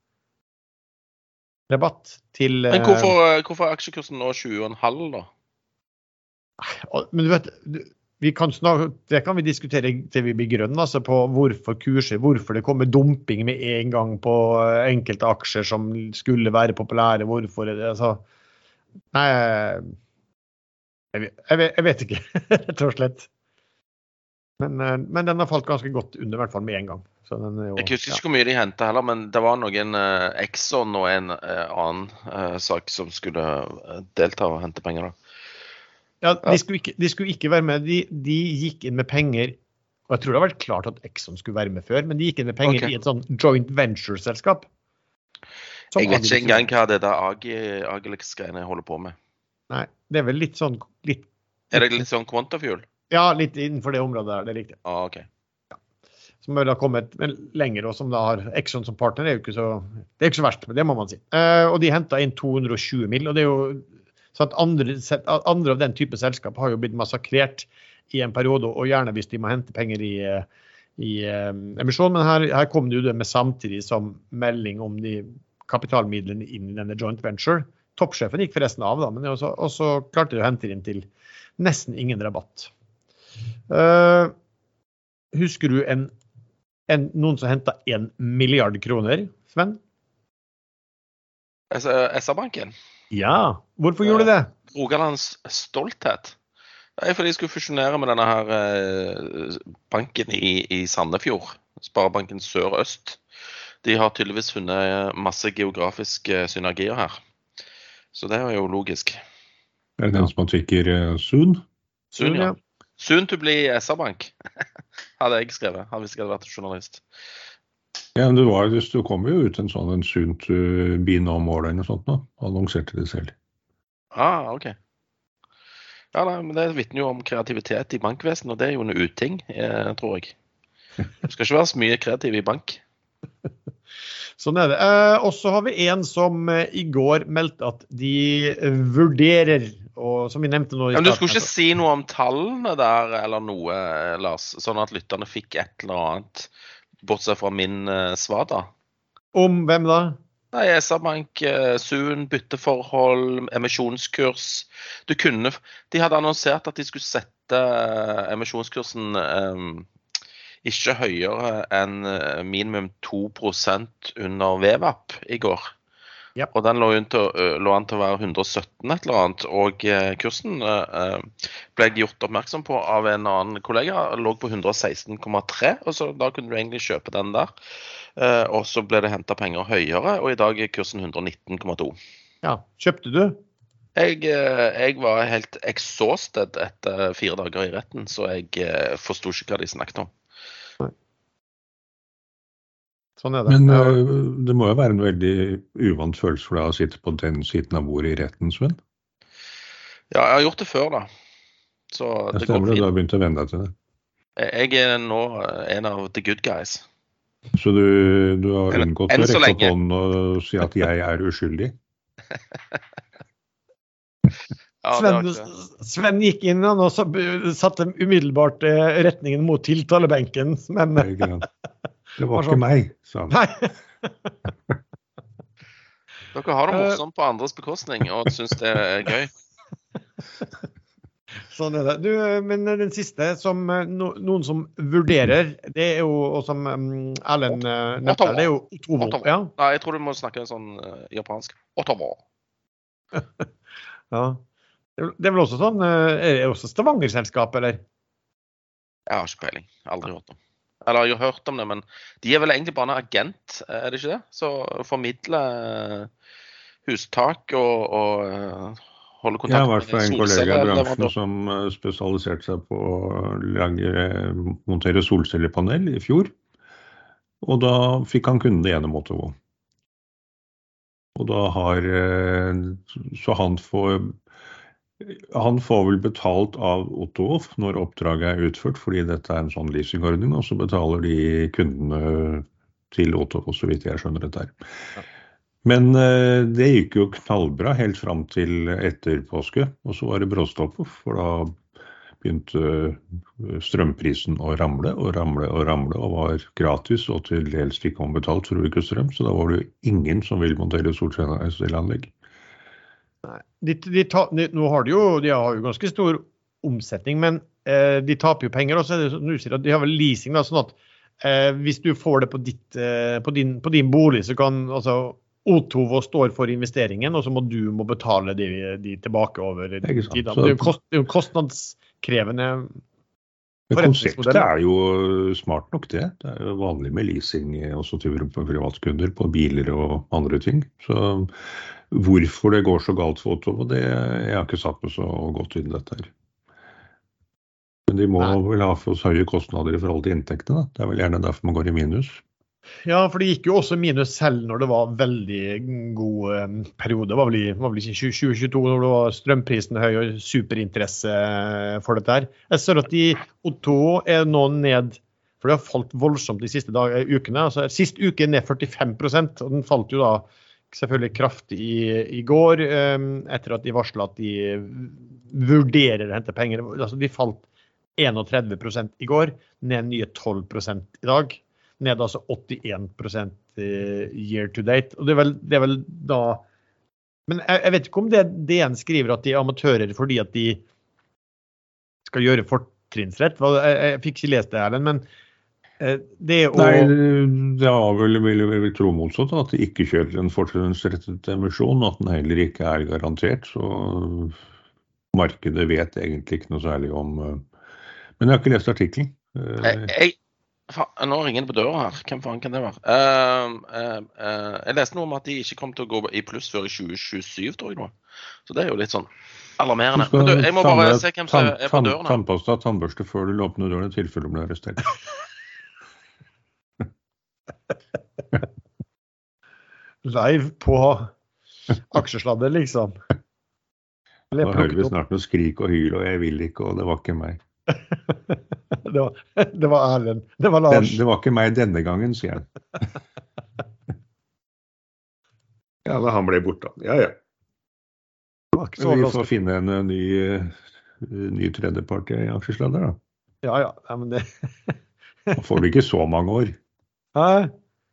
rabatt til Men hvorfor, eh, hvorfor er aksjekursen nå 20,5 da? Men du vet, vi kan snart, det kan vi diskutere til vi blir grønne, altså på hvorfor kurser, hvorfor det kommer dumping med en gang på eh, enkelte aksjer som skulle være populære. Hvorfor det, altså, Nei, jeg, jeg vet ikke, rett og slett. Men, eh, men, den har falt ganske godt under, i hvert fall med en gang. Jo, jeg husker ikke ja. hvor mye de henta heller, men det var noen uh, Exxon og en uh, annen uh, sak som skulle delta og hente penger. da. Ja, de skulle, ikke, de skulle ikke, være med. De, de, gikk inn med penger og Jeg tror det har vært klart at Exxon skulle være med før, men de gikk inn med penger okay. i et sånn joint venture-selskap. Jeg vet ikke engang hva det der Agilex-greiene holder på med. Nei, det er vel litt sånn litt, Er det litt sånn Quantafuel? Ja, litt innenfor det området der. Det er riktig. Ah, okay. Ja. Som har kommet lenger, og som da har Exxon som partner, det er jo ikke så, det er ikke så verst. men Det må man si. Uh, og de henta inn 220 mill. og det er jo sånn at andre, andre, av den type selskap har jo blitt massakrert i en periode, og gjerne hvis de må hente penger i, i uh, emisjon. Men her, her, kom det jo det med samtidig som melding om de kapitalmidlene inn i denne joint venture. Toppsjefen gikk forresten av, da, men også, også klarte de å hente inn til nesten ingen rabatt. Uh, husker du en, en, noen som henta én milliard kroner, Sven? SR-banken? Ja, hvorfor gjorde de det? Rogalands stolthet. Er fordi de skulle fusjonere med denne her eh, banken i, i Sandefjord. Sparebanken Sør-Øst. De har tydeligvis funnet masse geografiske synergier her. Så det er jo logisk. Er det den som man tvikker Sun? Sun, ja. Soon to bli SR-bank, hadde jeg skrevet. Hvis jeg hadde vært journalist. Ja, men det, var, det kom jo ut en sånn en soon to be no more eller noe sånt nå. Annonserte det selv. Ah, OK. Ja, nei, men Det vitner jo om kreativitet i bankvesenet, og det er jo en uting, eh, tror jeg. Du skal ikke være så mye kreativ i bank. Sånn er det. Eh, og så har vi en som eh, i går meldte at de vurderer, og som vi nevnte nå i Men du skulle ikke si noe om tallene der eller noe, Lars? Sånn at lytterne fikk et eller annet, bortsett fra min svar da. Om hvem da? Nei, SR-Bank, eh, Sun, bytteforhold, emisjonskurs. Du kunne De hadde annonsert at de skulle sette eh, emisjonskursen um, ikke høyere enn minimum 2% under VVAP i går. Ja. Og den lå, til, lå an til å være 117 et eller annet. Og eh, kursen eh, ble jeg gjort oppmerksom på av en annen kollega. Lå på 116,3, og så da kunne du egentlig kjøpe den der. Eh, og så ble det henta penger høyere, og i dag er kursen 119,2. Ja, Kjøpte du? Jeg, eh, jeg var helt exhausted etter fire dager i retten, så jeg eh, forsto ikke hva de snakket om. Sånn er det. Men øh, det må jo være en veldig uvant følelse for deg å sitte på den siden av bordet i retten, Sven? Ja, jeg har gjort det før, da. Så Jeg det går stemmer det, du har begynt å venne deg til det. Jeg er nå eh, en av the good guys. Så du, du har unngått å rekke opp hånden og si at jeg er uskyldig? Ja, Sven, Sven gikk inn og satte umiddelbart eh, retningen mot tiltalebenken, men Det var ikke meg, sa han. Nei. Dere har det Eh. morsomt på andres bekostning og syns det er gøy. Sånn er det. Du, men den siste, som eh, no, noen som vurderer, det er jo, og som um, Erlend nevnte, det er jo Otomo. Ja, Nei, jeg tror du må snakke sånn eh, japansk. Otomo. ja. Det er- vel også sånn eh, Er det også Stavanger-selskap, eller? Jeg har ikke peiling. Aldri hørt om. Eller jeg har hørt om det, men de er vel egentlig bare en agent, er det ikke det? Så formidler eh, hustak og, og eh, holder Jeg med har i hvert fall en kollega i bransjen som spesialiserte seg på å lage, montere solcellepanel i fjor. Og da fikk han kundene gjennom Otovo. Og da har Så han får han får vel betalt av Otto når oppdraget er utført, fordi dette er en sånn leasingordning, og så betaler de kundene til Otto, så vidt jeg skjønner dette her. Men eh, det gikk jo knallbra helt fram til etter påske, og så var det bråstopp, for da begynte eh, strømprisen å ramle og ramle og ramle, og var gratis og til dels ikke ombetalt for å bruke strøm, så da var det jo ingen som ville montere solcelleanlegg. De, de ta, de, nå har de jo de har jo ganske stor omsetning, men eh, de taper jo penger. Og så er det som du at de har vel leasing, da, sånn at eh, hvis du får det på, ditt, eh, på, din, på din bolig, så kan altså Otovo står for investeringen, og så må du må betale de, de tilbake over tid. Det er jo kost, kostnadskrevende. Konseptet er jo smart nok, det. Det er jo vanlig med leasing også til privatkunder på biler og andre ting. Så hvorfor det går så galt for Otto, det jeg har ikke satt meg så godt inn i dette her. Men de må Nei. vel ha for høye kostnader i forhold til inntektene. da. Det er vel gjerne derfor man går i minus. Ja, for det gikk jo også minus selv når det var veldig god eh, periode. Det var vel, i, var vel ikke 2022 når det var strømprisen høy og superinteresse for dette her. Jeg ser at de Otto er nå ned for det har falt voldsomt de siste dag, eh, ukene. Altså, sist uke ned 45% og den falt jo da selvfølgelig kraftig i, i går, eh, etter at de varsla at de vurderer å hente penger. Altså, de falt 31 i går, ned nye 12% i dag ned altså 81% year to date. Og det er vel, det er vel da Men jeg, jeg vet ikke om det DN skriver at de er amatører fordi at de skal gjøre fortrinnsrett. Jeg, jeg fikk ikke lest det, Erlend, men eh, det å Nei, det er vel, vil jeg vel tro motsatt, at de ikke kjører en fortrinnsrettet emisjon, at den heller ikke er garantert. Så markedet vet egentlig ikke noe særlig om eh, Men jeg har ikke lest artikkelen. Eh, nå ringer det på døra her. Hvem faen kan det være? Uh, uh, uh, jeg leste noe om at de ikke kom til å gå i pluss før i 2027, tror jeg. nå. Så det er jo litt sånn alarmerende. Men du, jeg må bare se hvem som er på døren. Tannpasta og tannbørste før du åpner døren i tilfelle du blir arrestert. Live på aksjesladder, liksom. Da hører vi snart noe skrik og hyl og 'jeg vil ikke', og det var ikke meg. Det var, det var Erlend. Det var Den, Lars. det var ikke meg denne gangen, sier han. Ja, da han ble borte. Ja, ja. Det var ikke så Men vi får finne en eh, ny, eh, ny tredjepart i aksjesladder, da. Ja, ja. Nei, men det Han får vel ikke så mange år. Hæ?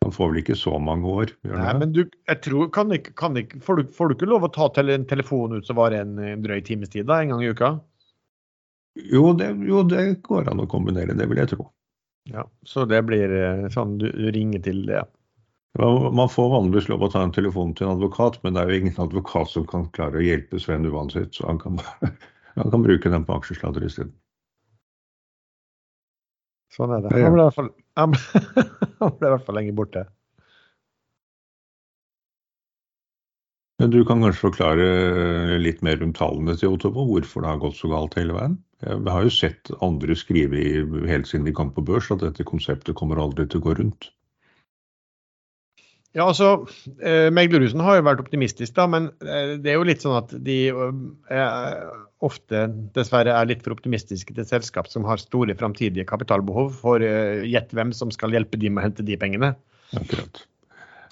Han får vel ikke så mange år. Nei, men du, jeg tror, kan ikke, kan ikke, får, du, får du ikke lov å ta tele, en telefon ut som varer en en drøy times tid da, en gang i uka? Jo det, jo, det går an å kombinere, det vil jeg tro. Ja, Så det blir eh, sånn du, du ringer til det. Ja, Man får vanligvis lov å ta en telefon til en advokat, men det er jo ingen advokat som kan klare å hjelpe Sven uansett, så han kan, han kan bruke den på aksjesladder isteden. Sånn er det. Han ble i hvert fall, han ble, han ble i hvert fall lenge borte. Men du kan kanskje forklare eh, litt mer om tallene til Ottobo, hvorfor det har gått så galt hele veien? Jeg har jo sett andre skrive i, helt siden de kom på børs at dette konseptet kommer aldri til å gå rundt. Ja, altså, eh, Meglerhusen har jo vært optimistisk, da, men eh, det er jo litt sånn at de eh, ofte dessverre er litt for optimistiske til selskap som har store framtidige kapitalbehov. For eh, gjett hvem som skal hjelpe de med å hente de pengene. Akkurat.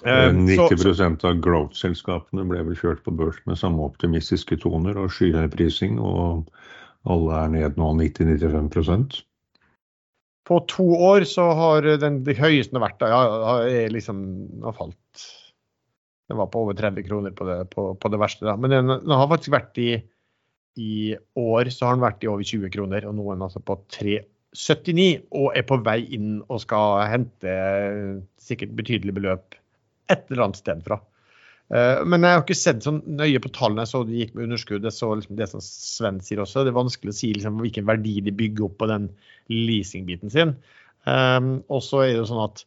Eh, 90% av growth-selskapene ble vel kjørt på børs med samme optimistiske toner og skyhøy prising, og alle er ned nå 90-95% På to år så har den det høyeste vært, da, ja, har- liksom har falt. Den var på over 30 kroner på det, på, på det verste. da. Men den, den har faktisk vært i i år så har den vært i over 20 kroner, og nå er den altså på 3,79 og er på vei inn og skal hente sikkert betydelig beløp et eller annet sted fra. Eh, Men jeg har ikke sett sånn nøye på tallene. Jeg så de gikk med underskudd. Jeg så liksom det som Sven sier også. Det er vanskelig å si liksom hvilken verdi de bygger opp på den leasingbiten sin. Um, og så er det jo sånn at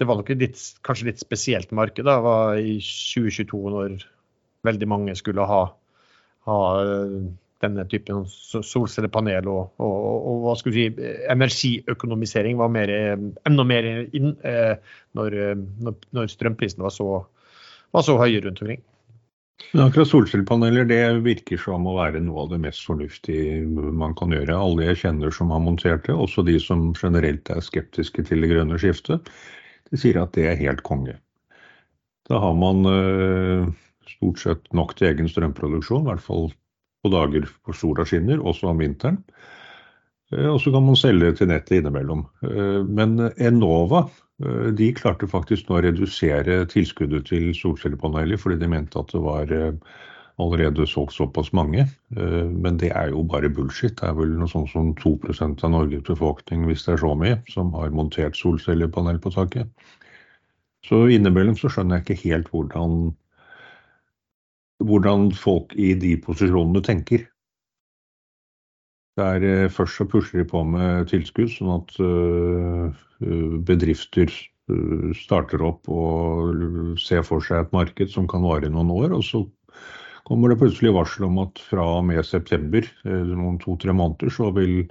det var nok litt, kanskje litt spesielt marked da, det var i 2022 når veldig mange skulle ha, ha eh, denne typen sol- solcellepanel og, og, og, hva skal vi si, energiøkonomisering var mer, eh, enda mer inn eh, eh, når, når strømprisene var så, var så høye rundt omkring. Men akkurat solcellepaneler det virker som å være noe av det mest fornuftige man kan gjøre. Alle jeg kjenner som har montert det, også de som generelt er skeptiske til det grønne skiftet, de sier at det er helt konge. Da har man eh, stort sett nok til egen strømproduksjon, i hvert fall på dager hvor sola skinner, også om vinteren. Eh, Og så kan man selge til nettet innimellom. Eh, Men Enova eh, de klarte faktisk nå å redusere tilskuddet til solcellepaneler fordi de mente at det var allerede solgt såpass mange. Men det er jo bare bullshit. Det er vel noe sånt som 2% av Norges befolkning, hvis det er så mye, som har montert solcellepanel på taket. Så innimellom så skjønner jeg ikke helt hvordan hvordan folk i de posisjonene tenker. Der er Først så pusher de på med tilskudd, sånn at øh, bedrifter øh, starter opp og ser for seg et marked som kan vare i noen år. Og så kommer det plutselig varsel om at fra og med september, om to-tre måneder, så vil,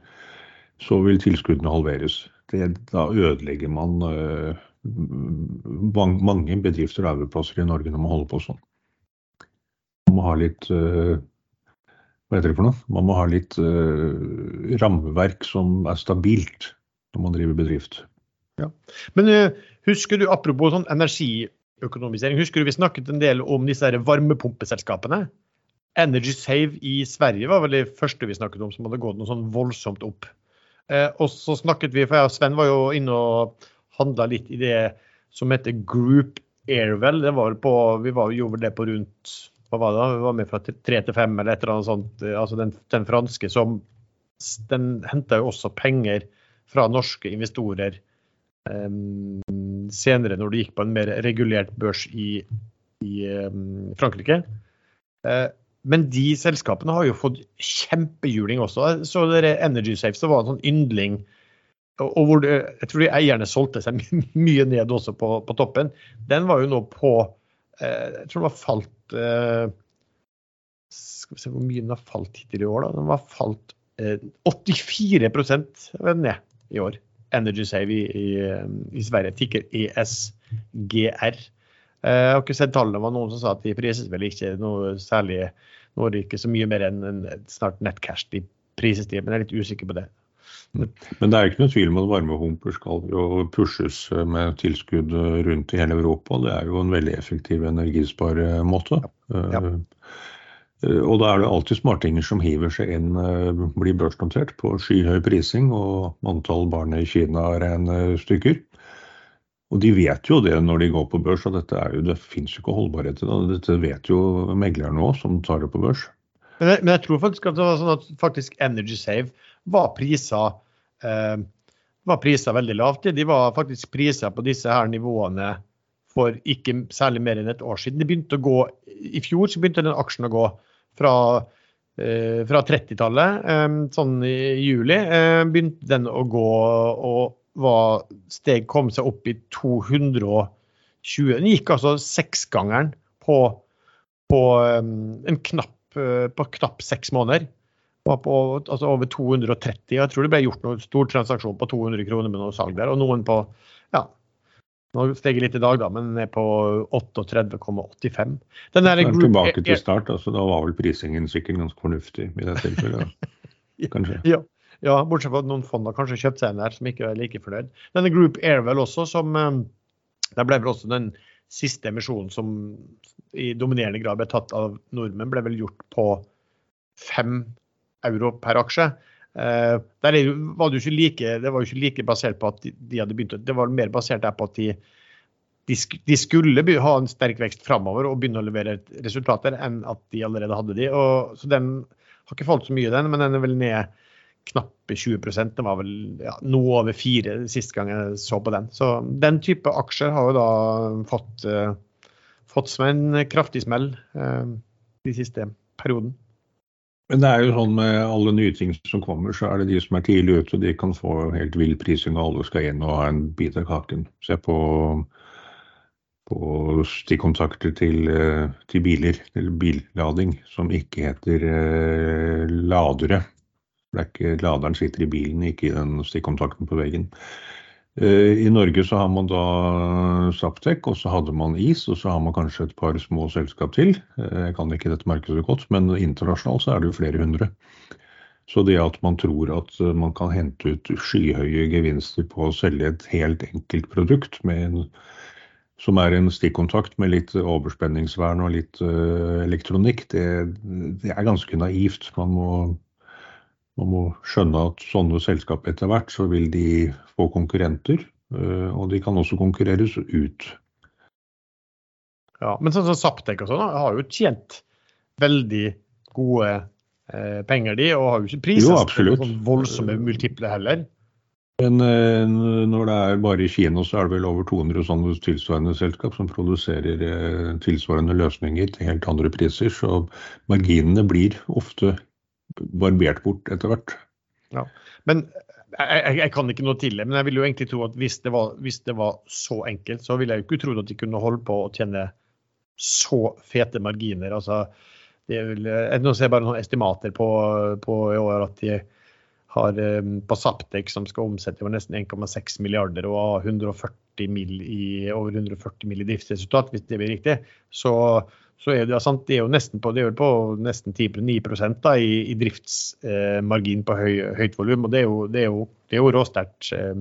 så vil tilskuddene halveres. Det, da ødelegger man mange bedrifter og arbeidsplasser i Norge når man holder på sånn. Man må ha litt øh, hva heter det for noe? Man må ha litt øh, rammeverk som er stabilt når man driver bedrift. Men eh, husker du, apropos sånn energiøkonomisering, husker du vi snakket en del om disse varmepumpeselskapene? Energy Save i Sverige var vel det første vi snakket om som hadde gått noe sånn voldsomt opp. Eh, og så snakket vi, for jeg og Sven var jo inne og handla litt i det som heter Group Airwell. Var på, vi var, gjorde det på rundt hva var det da? Vi var med fra tre til fem eller et eller annet sånt. Eh, Altså den, den franske som Den henta jo også penger fra norske investorer um, senere når det gikk på en mer regulert børs i, i um, Frankrike. Uh, men de selskapene har jo fått kjempehjuling også. Så dere Energy Safe så var det en sånn yndling. Og, hvor det, jeg tror de eierne solgte seg mye ned også på, på toppen. Den var jo nå på eh, Jeg tror den var falt eh, Skal vi se hvor mye den har falt hittil i år, da. Den har falt eh, 84% ned i år. Energy Save i, i, i Sverige. Tikker ESGR. Eh, jeg har ikke sett tallene. Var noen som sa at de prises vel ikke noe særlig Nå er det ikke så mye mer enn en, snart nettcash de prises til, men jeg er litt usikker på det. Men det er ikke noe tvil om at varmepumper skal jo pushes med tilskudd rundt i hele Europa. Det er jo en veldig effektiv energisparemåte. Ja. Ja. og da er det alltid smartinger som hiver seg inn, uh, blir børsnotert på skyhøy prising, og antall barn i Kina stykker. Og de vet jo det når de går på børs, og dette er jo, det fins jo ikke holdbarhet i det. Dette vet jo meglerne òg, som tar det på børs. Men jeg, men jeg, tror faktisk at det var sånn at faktisk Energy Save var priser, eh, var priser veldig lavt. De var faktisk priser på disse her nivåene for ikke særlig mer enn et år siden. Det begynte å gå, I fjor så begynte den aksjen å gå fra, eh, fra 30-tallet. Eh, sånn i juli eh, begynte den å gå og var steg kom seg opp i 220 Den gikk altså seksgangeren på, på um, en knapp, uh, på knapp seks måneder. Var på altså over 230. Jeg tror det ble gjort noen stor transaksjon på 200 kroner med noe salg der. Og noen på ja, nå steg litt i dag, da, men er på 38,85. Den er tilbake til start. altså Da var vel prisingen sikkert ganske fornuftig i det tilfellet. Kanskje. ja. Ja, bortsett fra at noen fond har kanskje kjøpt seg en der som ikke er like fornøyd. Denne Group Airwell også, som eh, Der ble vel også den siste emisjonen som i dominerende grad ble tatt av nordmenn, ble vel gjort på fem euro per aksje. Eh, var det, ikke like, det var jo ikke like basert på at de, de hadde begynt Det var mer basert på at de, de, skulle ha en sterk vekst framover og begynne å levere resultater, enn at de allerede hadde de. Og, så den har ikke falt så mye, den, men den er vel ned knappe 20 Det var vel ja, noe over fire sist gang jeg så på den. Så den type aksjer har jo da fått, uh, fått som en kraftig smell uh, de siste perioden. Men det er jo sånn med alle nye ting som kommer, så er det de som er tidlig ute, de kan få helt vill prising, og alle skal inn og ha en bit av kaken. Se på, på stikkontakter til, til biler, eller billading, som ikke heter eh, ladere. Det er ikke Laderen sitter i bilen, ikke i den stikkontakten på veggen. Eh, I Norge så har man da Saptek, og så hadde man is, og så har man kanskje et par små selskap til. Eh, jeg kan ikke dette markedet godt, men internasjonalt så er det jo flere hundre. Så det at man tror at man kan hente ut skyhøye gevinster på å selge et helt enkelt produkt en, som er en stikkontakt med litt overspenningsvern og litt uh, elektronikk, det, det, er ganske naivt. Man må man må skjønne at sånne selskap etter hvert så vil de få konkurrenter, eh, og de kan også konkurreres ut. Ja, Men sånn som Saptek og sånn har jo tjent veldig gode eh, penger, de, og har jo ikke priset sånn voldsomme multiple heller. Men eh, når det er bare i Kina, så er det vel over 200 sånne tilsvarende selskap som produserer eh, tilsvarende løsninger til helt andre priser. Så marginene blir ofte barbert bort etter hvert. Ja. Men jeg, jeg, kan ikke noe til det, men jeg vil jo egentlig tro at hvis det, var, hvis det var så enkelt, så ville jeg jo ikke trodd at de kunne holde på å tjene så fete marginer. altså vil, Nå ser jeg bare noen estimater på, på i år at de har eh, på Saptek, som skal omsette for nesten 1,6 milliarder og ha 140 mil i, over 140 mill. i driftsresultat, hvis det blir riktig, så så er det, sant, det er jo nesten på, det er på nesten 10, 9 da, i, i driftsmargin eh, på høy, høyt volum. og Det er jo, det er jo, det er jo råsterkt eh,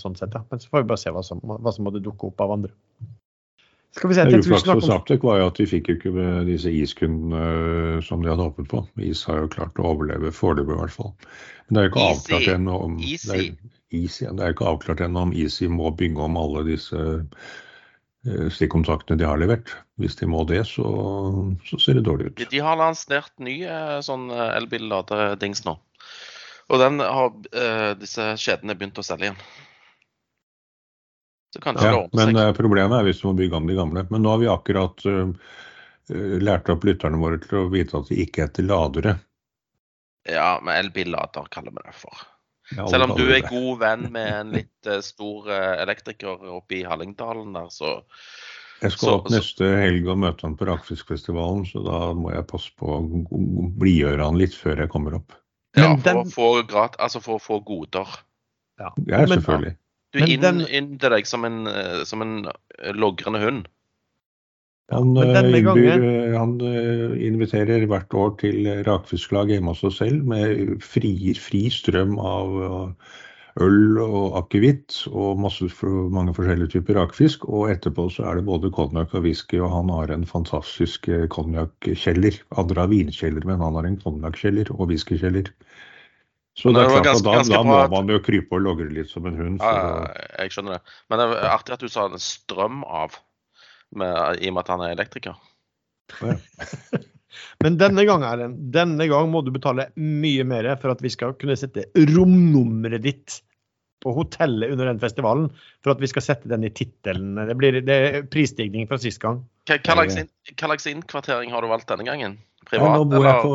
sånn sett. Da. Men så får vi bare se hva som, hva som måtte dukke opp av andre. Skal vi se, det Uflaks for Saptek var jo at de fikk jo ikke disse iskundene eh, som de hadde håpet på. Is har jo klart å overleve foreløpig i hvert fall. Men det er jo ikke avklart ennå om, Easy. Det er, ikke avklart ennå om Easy må bygge om alle disse stikkontaktene de har levert. Hvis de må det, så, så ser det dårlig ut. De har lansert ny eh, sånn eh, elbilladerdings nå. Og den har disse kjedene begynt å selge igjen. Ja, Men problemet er hvis du må bygge om de gamle. Men nå har vi akkurat uh, lært opp lytterne våre til å vite at de ikke heter ladere. Ja, men elbillader kaller vi det for. Selv om du er god venn med en litt uh, stor uh, elektriker oppe i Hallingdalen der, så, Jeg skal Så- opp neste helg og møte han på Rakfiskfestivalen, så da må jeg passe på å blidgjøre han litt før jeg kommer opp. Ja, for, å få grat, altså for å få goder. Ja. Ja, selvfølgelig. Du Men inn, inn til deg som en, eh, som en eh, logrende hund. Han, eh, innbyr- han eh, inviterer hvert år til rakfisklag hjemme hos oss selv med fri, fri strøm av eh, øl og akevitt og masse, mange forskjellige typer rakfisk. Og etterpå så er det både konjakk og whisky, og han har en fantastisk eh, konjakkjeller. Andre har vinkjeller, men han har en konjakkjeller og whiskykjeller. Så det er klart ganske- da, ganske da må man jo krype og logre litt som en hund. Ja, jeg skjønner det. Men det er artig at du sa en strøm av, med, i og med at han er elektriker. Men denne gang, Erlend, denne gang må du betale mye mer for at vi skal kunne sette romnummeret ditt på hotellet under den festivalen. For at vi skal sette den i tittelen. Det blir det er prisstigning fra sist gang. Hva, slags innkvartering har du valgt denne gangen? Nei, Privat, nå bor jeg på,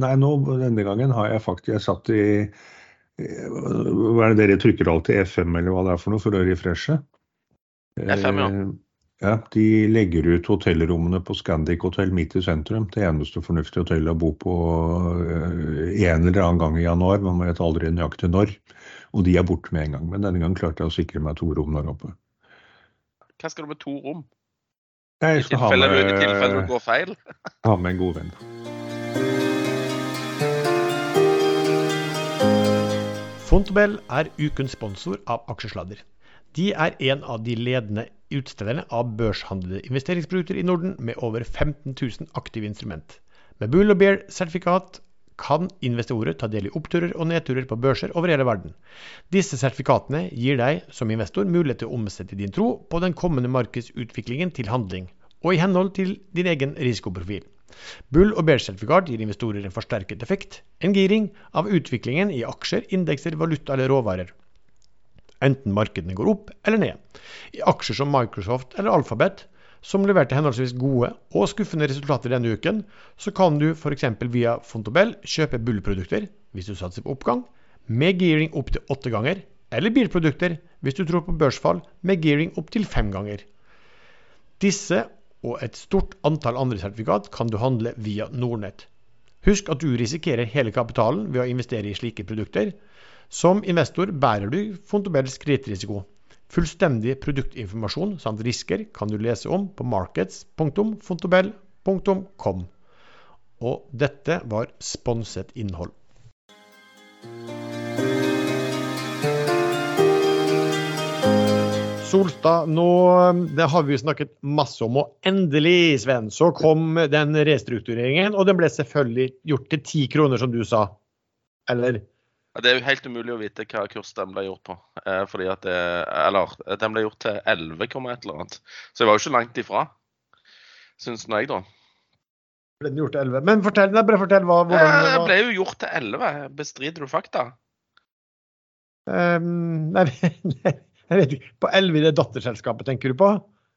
nei, nå, denne gangen har jeg faktisk Jeg satt i eh, Hva er det dere trykker alltid? FM eller hva det er for noe for å refreshe? FM, ja. Ja, De legger ut hotellrommene på Scandic hotell midt i sentrum. Det eneste fornuftige hotellet å bo på eh, en eller annen gang i januar. Man vet aldri nøyaktig når. Og de er borte med en gang. Men denne gangen klarte jeg å sikre meg to rom der oppe. Hva skal du med to rom? Jeg I skal ha med, du, i tilfelle du med, går feil? ha med en god venn. Fontobel er ukens sponsor av Aksjesladder. De er en av de ledende utstederne av børshandlede investeringsprodukter i Norden, med over 15 000 aktive instrument. Med Bull og Bear-sertifikat kan investorer ta del i oppturer og nedturer på børser over hele verden. Disse sertifikatene gir deg som investor mulighet til å omsette din tro på den kommende markedsutviklingen til handling, og i henhold til din egen risikoprofil. Bull- og Bear-sertifikat gir investorer en forsterket effekt, en giring, av utviklingen i aksjer, indekser, valuta eller råvarer. Enten markedene går opp eller ned. I aksjer som Microsoft eller Alphabet, som leverte henholdsvis gode og skuffende resultater denne uken, så kan du f.eks. via Fontobel kjøpe Bull-produkter hvis du satser på oppgang, med gearing opp til åtte ganger, eller bilprodukter hvis du tror på børsfall med gearing opp til fem ganger. Disse og et stort antall andre sertifikat kan du handle via Nordnett. Husk at du risikerer hele kapitalen ved å investere i slike produkter. Som investor bærer du Fontobels kredittrisiko. Fullstendig produktinformasjon samt risker kan du lese om på markets.fontobel.com. Og dette var sponset innhold. Solstad, nå det har vi snakket masse om, og endelig, Sven, så kom den restruktureringen. Og den ble selvfølgelig gjort til ti kroner, som du sa. Eller? Det er jo helt umulig å vite hva kurs den ble gjort på. Eh, fordi at det, Eller den ble gjort til 11, et eller annet. Så jeg var jo ikke langt ifra, syns jeg, da. Ble den gjort til 11? Men fortell, nei, bare fortell hva, hvordan det var. Den ble jo gjort til 11. Bestrider du fakta? Um, nei, nei, jeg vet ikke. På 11 i det datterselskapet, tenker du på?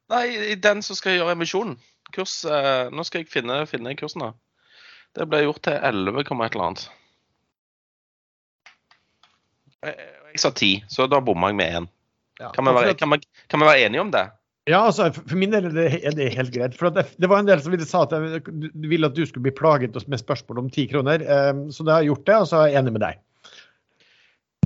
Nei, i den som skal gjøre emisjonen. Kurs eh, Nå skal jeg finne, finne kursen, da. Det ble gjort til 11, et eller annet. Jeg, jeg sa ti, så da bomma jeg med én. Ja, Kan, kan, kan vi være enige om det? Ja, altså, for min del er det, er det helt greit. For det, det var en del som ville sa at jeg, ville at du skulle bli plaget med spørsmål om ti kroner. ehm, så da har jeg gjort det, og så er jeg enig med deg.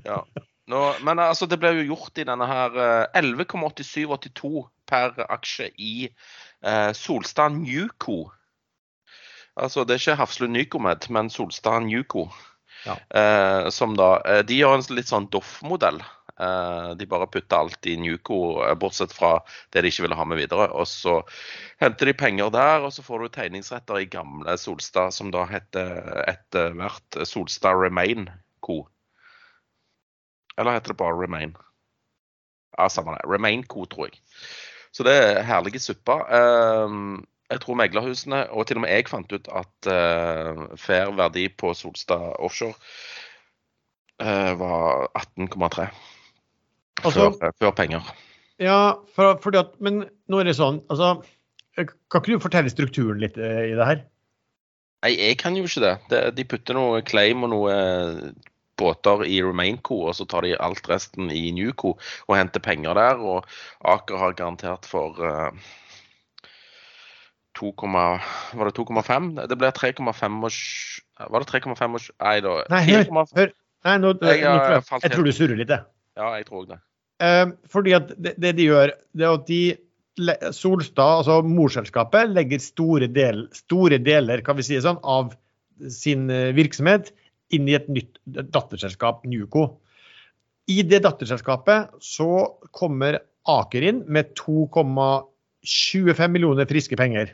Ja. Nå, men altså, det ble jo gjort i denne her eh, 11,8782 per aksje i eh, Solstad Newco. Altså, det er ikke Hafslund Nycomed, men Solstad Newco. Eh, som da eh, De gjør en litt sånn Doff-modell. Eh, de bare putter alt i Newco, eh, bortsett fra det de ikke ville ha med videre. Og så henter de penger der, og så får du tegningsretter i gamle Solstad, som da heter etter hvert Solstad Remain Co. Eller heter det bare Remain? Ja, samme det. Remain Co, tror jeg. Så det er herlige supper. Ehm, jeg tror meglerhusene, og til og med jeg fant ut at uh, fair verdi på Solstad Offshore uh, var 18,3 Altså- før, før penger. Ja, for, fordi at, men nå er det sånn, altså Kan ikke du fortelle strukturen litt uh, i det her? Nei, jeg kan jo ikke det. det de putter noe claim og noe eh, båter i Remainco, og så tar de alt resten i Newco og henter penger der. Og Aker har garantert for eh, 2, var det 2,5? Det ble 3,5 Var det 3,5 og Nei da. Nei, hør, hør. Nei, nå, jeg, Jeg jeg, jeg tror du surrer litt, jeg. Ja, jeg tror det. Eh, fordi at det, det de gjør, det er at de Solstad, altså morselskapet, legger store, del, store deler kan vi si sånn, av sin eh, virksomhet inn i et nytt datterselskap, Nuco. I det datterselskapet så kommer Aker inn med 2,25 millioner friske penger.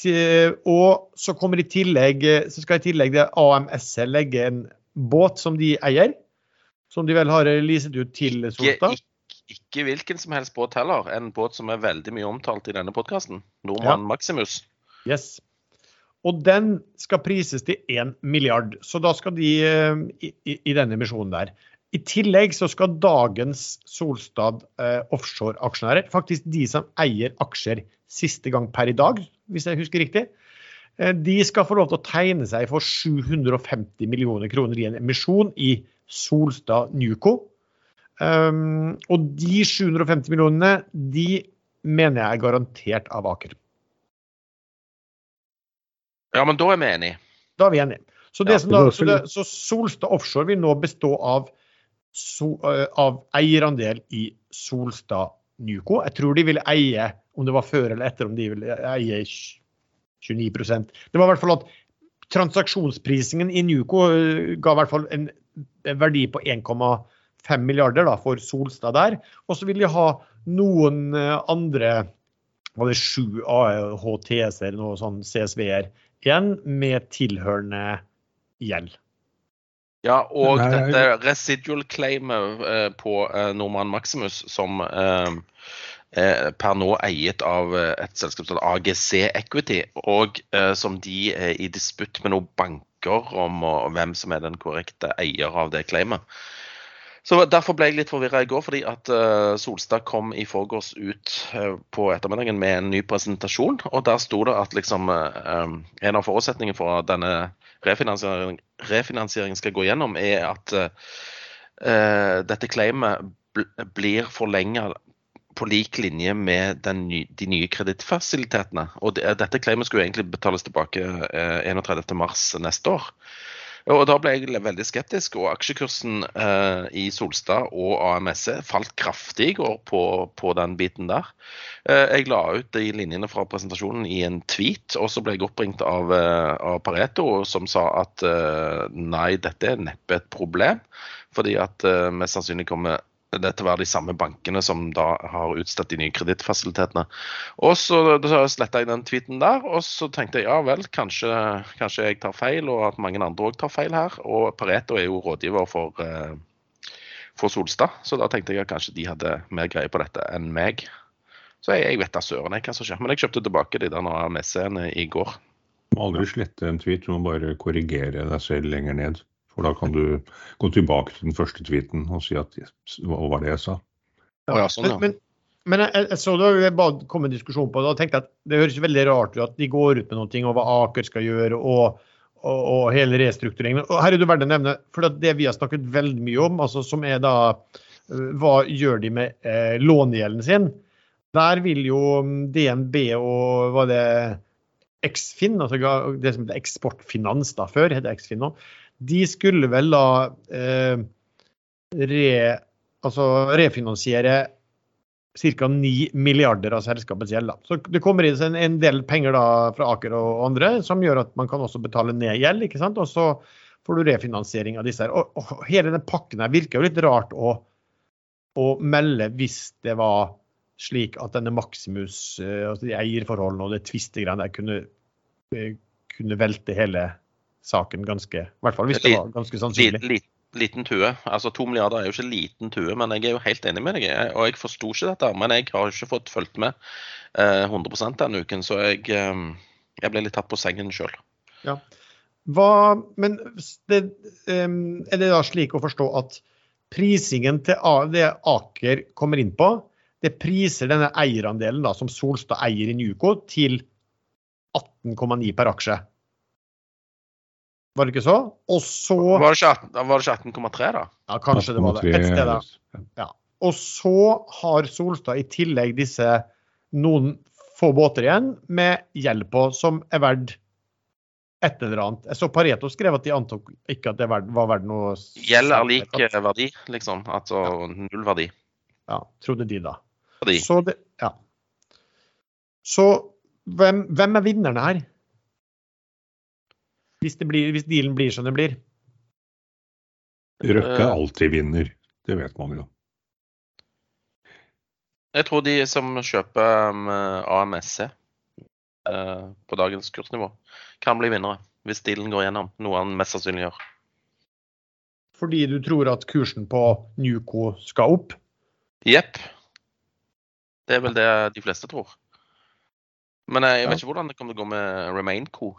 Til- Og så kommer i tillegg, så skal i tillegg det AMSC legge en båt som de eier, som de vel har leaset ut til Solstad. ikke, ikke hvilken som helst båt heller. En båt som er veldig mye omtalt i denne podkasten. Nordmann Maximus. Yes. Og den skal prises til 1 milliard, så da skal de eh, i, i, i denne emisjonen der. I tillegg så skal dagens Solstad eh, offshore-aksjonærer, faktisk de som eier aksjer siste gang per i dag, hvis jeg husker riktig, eh, de skal få lov til å tegne seg for 750 millioner kroner i en emisjon i Solstad Nuco. Um, og de 750 millionene, de mener jeg er garantert av Aker. Ja, men da er vi enige. Da er vi enige. Så, det Ja, som da, så, det, så Solstad Offshore vil nå bestå av, so, eh, av eierandel i Solstad Nuco. Jeg tror de vil eie, om det var før eller etter, om de ville eie 29% Det var i hvert fall at transaksjonsprisingen i Nuco eh, ga i hvert fall en verdi på 1,5 milliarder da, for Solstad der. Og så vil de ha noen eh, andre var det sju HTS-er, noe sånn CSV-er igjen, med tilhørende gjeld. Ja, og Nei, dette residual claimet eh, på Nordmann Maximus, som per nå eiet av eh, et selskap som AGC Equity, og eh, som de er i disputt med noen banker om hvem som er den korrekte eier av det claimet. Så Derfor ble jeg litt forvirra i går, fordi at eh, Solstad kom i forgårs ut eh, på ettermiddagen med en ny presentasjon. og Der sto det at liksom, eh, en av forutsetningene for at denne refinansiering, refinansieringen skal gå gjennom, er at uh, dette claimet bl blir forlenga på lik linje med ny, de nye kredittfasilitetene. Og det, dette claimet skulle egentlig betales tilbake eh, 31.3 neste år. Og Da ble jeg veldig skeptisk, og aksjekursen eh, i Solstad og AMSC falt kraftig i går på, på den biten der. Eh, jeg la ut de linjene fra presentasjonen i en tweet, og så ble jeg oppringt av, eh, av Pareto som sa at eh, nei, dette er neppe et problem, fordi at eh, mest sannsynlig kommer dette være de samme bankene som da har utstedt de nye kredittfasilitetene. Og så sletta jeg den tweeten der, og så tenkte jeg ja vel, kanskje, kanskje jeg tar feil, og at mange andre òg tar feil her. Og Pareto er jo rådgiver for, eh, for Solstad, så da tenkte jeg at kanskje de hadde mer greie på dette enn meg. Så jeg, jeg vet da søren hva som skjer. Men jeg kjøpte tilbake de der AMS-ene i går. Du må aldri slette en tweet, du må bare korrigere deg selv lenger ned. For da kan du gå tilbake til den første tweeten og si at hva var det jeg sa? Ja, sånn, ja. Men, men, men jeg, jeg så det jeg bare kom en diskusjon på det, og tenkte at det høres veldig rart ut at de går ut med ting om hva Aker skal gjøre, og, og, og hele restruktureringen. Og her er det verdt å nevne, for det vi har snakket veldig mye om, altså som er da øh, hva gjør de med eh, lånegjelden sin? Der vil jo DNB og hva det Eksfin, altså det som heter Eksportfinans da før, heter Eksfin nå, de skulle vel da eh, re, altså refinansiere ca. 9 milliarder av selskapets gjeld. Så Det kommer inn en, en del penger da fra Aker og andre som gjør at man kan også betale ned gjeld. ikke sant? Og så får du refinansiering av disse. her. Og, og Hele den pakken her virker jo litt rart å, å melde hvis det var slik at denne Maximus, eh, altså de eierforholdene og det tvistegreiene der kunne, eh, kunne velte hele saken ganske I hvert fall hvis det var ganske sannsynlig. li, liten tue. Altså To milliarder er jo ikke liten tue, men jeg er jo helt enig med deg. Jeg, og jeg forsto ikke dette, men jeg har ikke fått fulgt med eh, 100% denne uken, så jeg, eh, jeg ble litt tatt på sengen sjøl. Hva, men det, em, er det da slik å forstå at prisingen til det Aker kommer inn på, det priser denne eierandelen da, som Solstad eier i Nuco, til 18,9 per aksje? Var det ikke så? Og så Var det ikke 18 var det ikke 18,3, da? Ja, kanskje det var det. Et sted, da. Og så har Solstad i tillegg disse noen få båter igjen med gjeld på som er verdt et eller annet. Jeg så Pareto skrev at de antok ikke at det var verdt noe Gjeld er lik eh, verdi, liksom. Altså null verdi. Ja, trodde de da. Verdi. Så, det, ja. Så hvem, hvem er vinnerne her? Hvis, blir, hvis, dealen blir som det blir? Røkke uh, alltid vinner. Det vet man jo. Jeg tror de som kjøper um, AMSC uh, på dagens kursnivå, kan bli vinnere. Hvis dealen går gjennom, noe han mest sannsynlig gjør. Fordi du tror at kursen på Nuco skal opp? Jepp. Det er vel det de fleste tror. Men jeg vet ikke hvordan det kommer til å gå med Remainco.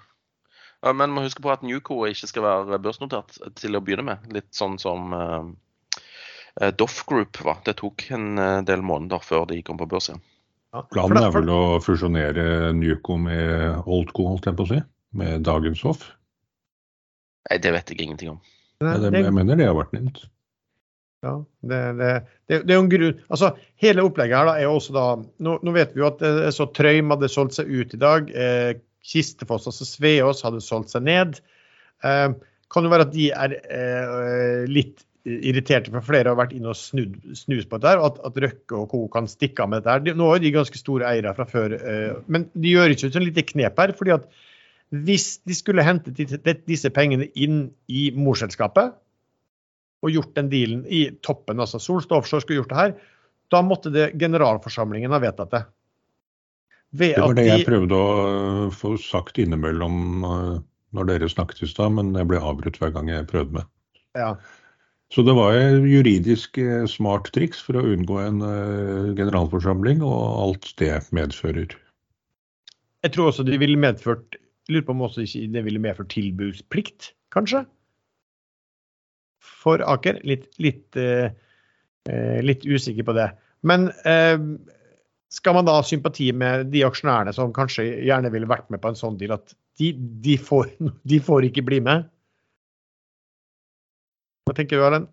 Men må huske på at Newco ikke skal være børsnotert til å begynne med. Litt sånn som uh, Doff Group var. Det tok en del måneder før de kom på børs igjen. Ja, Planen er vel å fusjonere Newco med Oldco, holdt jeg på å si? Med dagens Hoff? Nei, det vet jeg ingenting om. Nei, det, jeg mener det har vært nevnt. Ja, det, det, det, det, er jo en grunn Altså, Hele opplegget her da er jo også da Nå, nå vet vi jo at det er så Trøim hadde solgt seg ut i dag. Eh, Kistefoss, altså Sveås, hadde solgt seg ned. Eh, kan jo være at de er eh, litt irriterte, for flere har vært inne og snudd, snus på dette, at, at Røkke og co. kan stikke av med dette. her. Nå er de ganske store eiere fra før, eh, men de gjør ikke et sånt lite knep her. fordi at hvis de skulle hentet disse pengene inn i morselskapet og gjort den dealen i toppen, altså Solstad Offshore skulle gjort det her, da måtte det generalforsamlingen ha vedtatt det det var det jeg prøvde å øh, få sagt innimellom øh, når dere snakket i stad, men jeg ble avbrutt hver gang jeg prøvde med. Ja. Så det var et juridisk øh, smart triks for å unngå en generalforsamling og alt det medfører. Jeg tror også det ville medført Lurer på om også det ville medført tilbudsplikt, kanskje? For Aker. Litt, litt, litt usikker på det. Men eh, skal man da ha sympati med de aksjonærene som kanskje gjerne ville vært med på en sånn deal, at de, de, får, de får, ikke bli med? Hva tenker du, Erlend?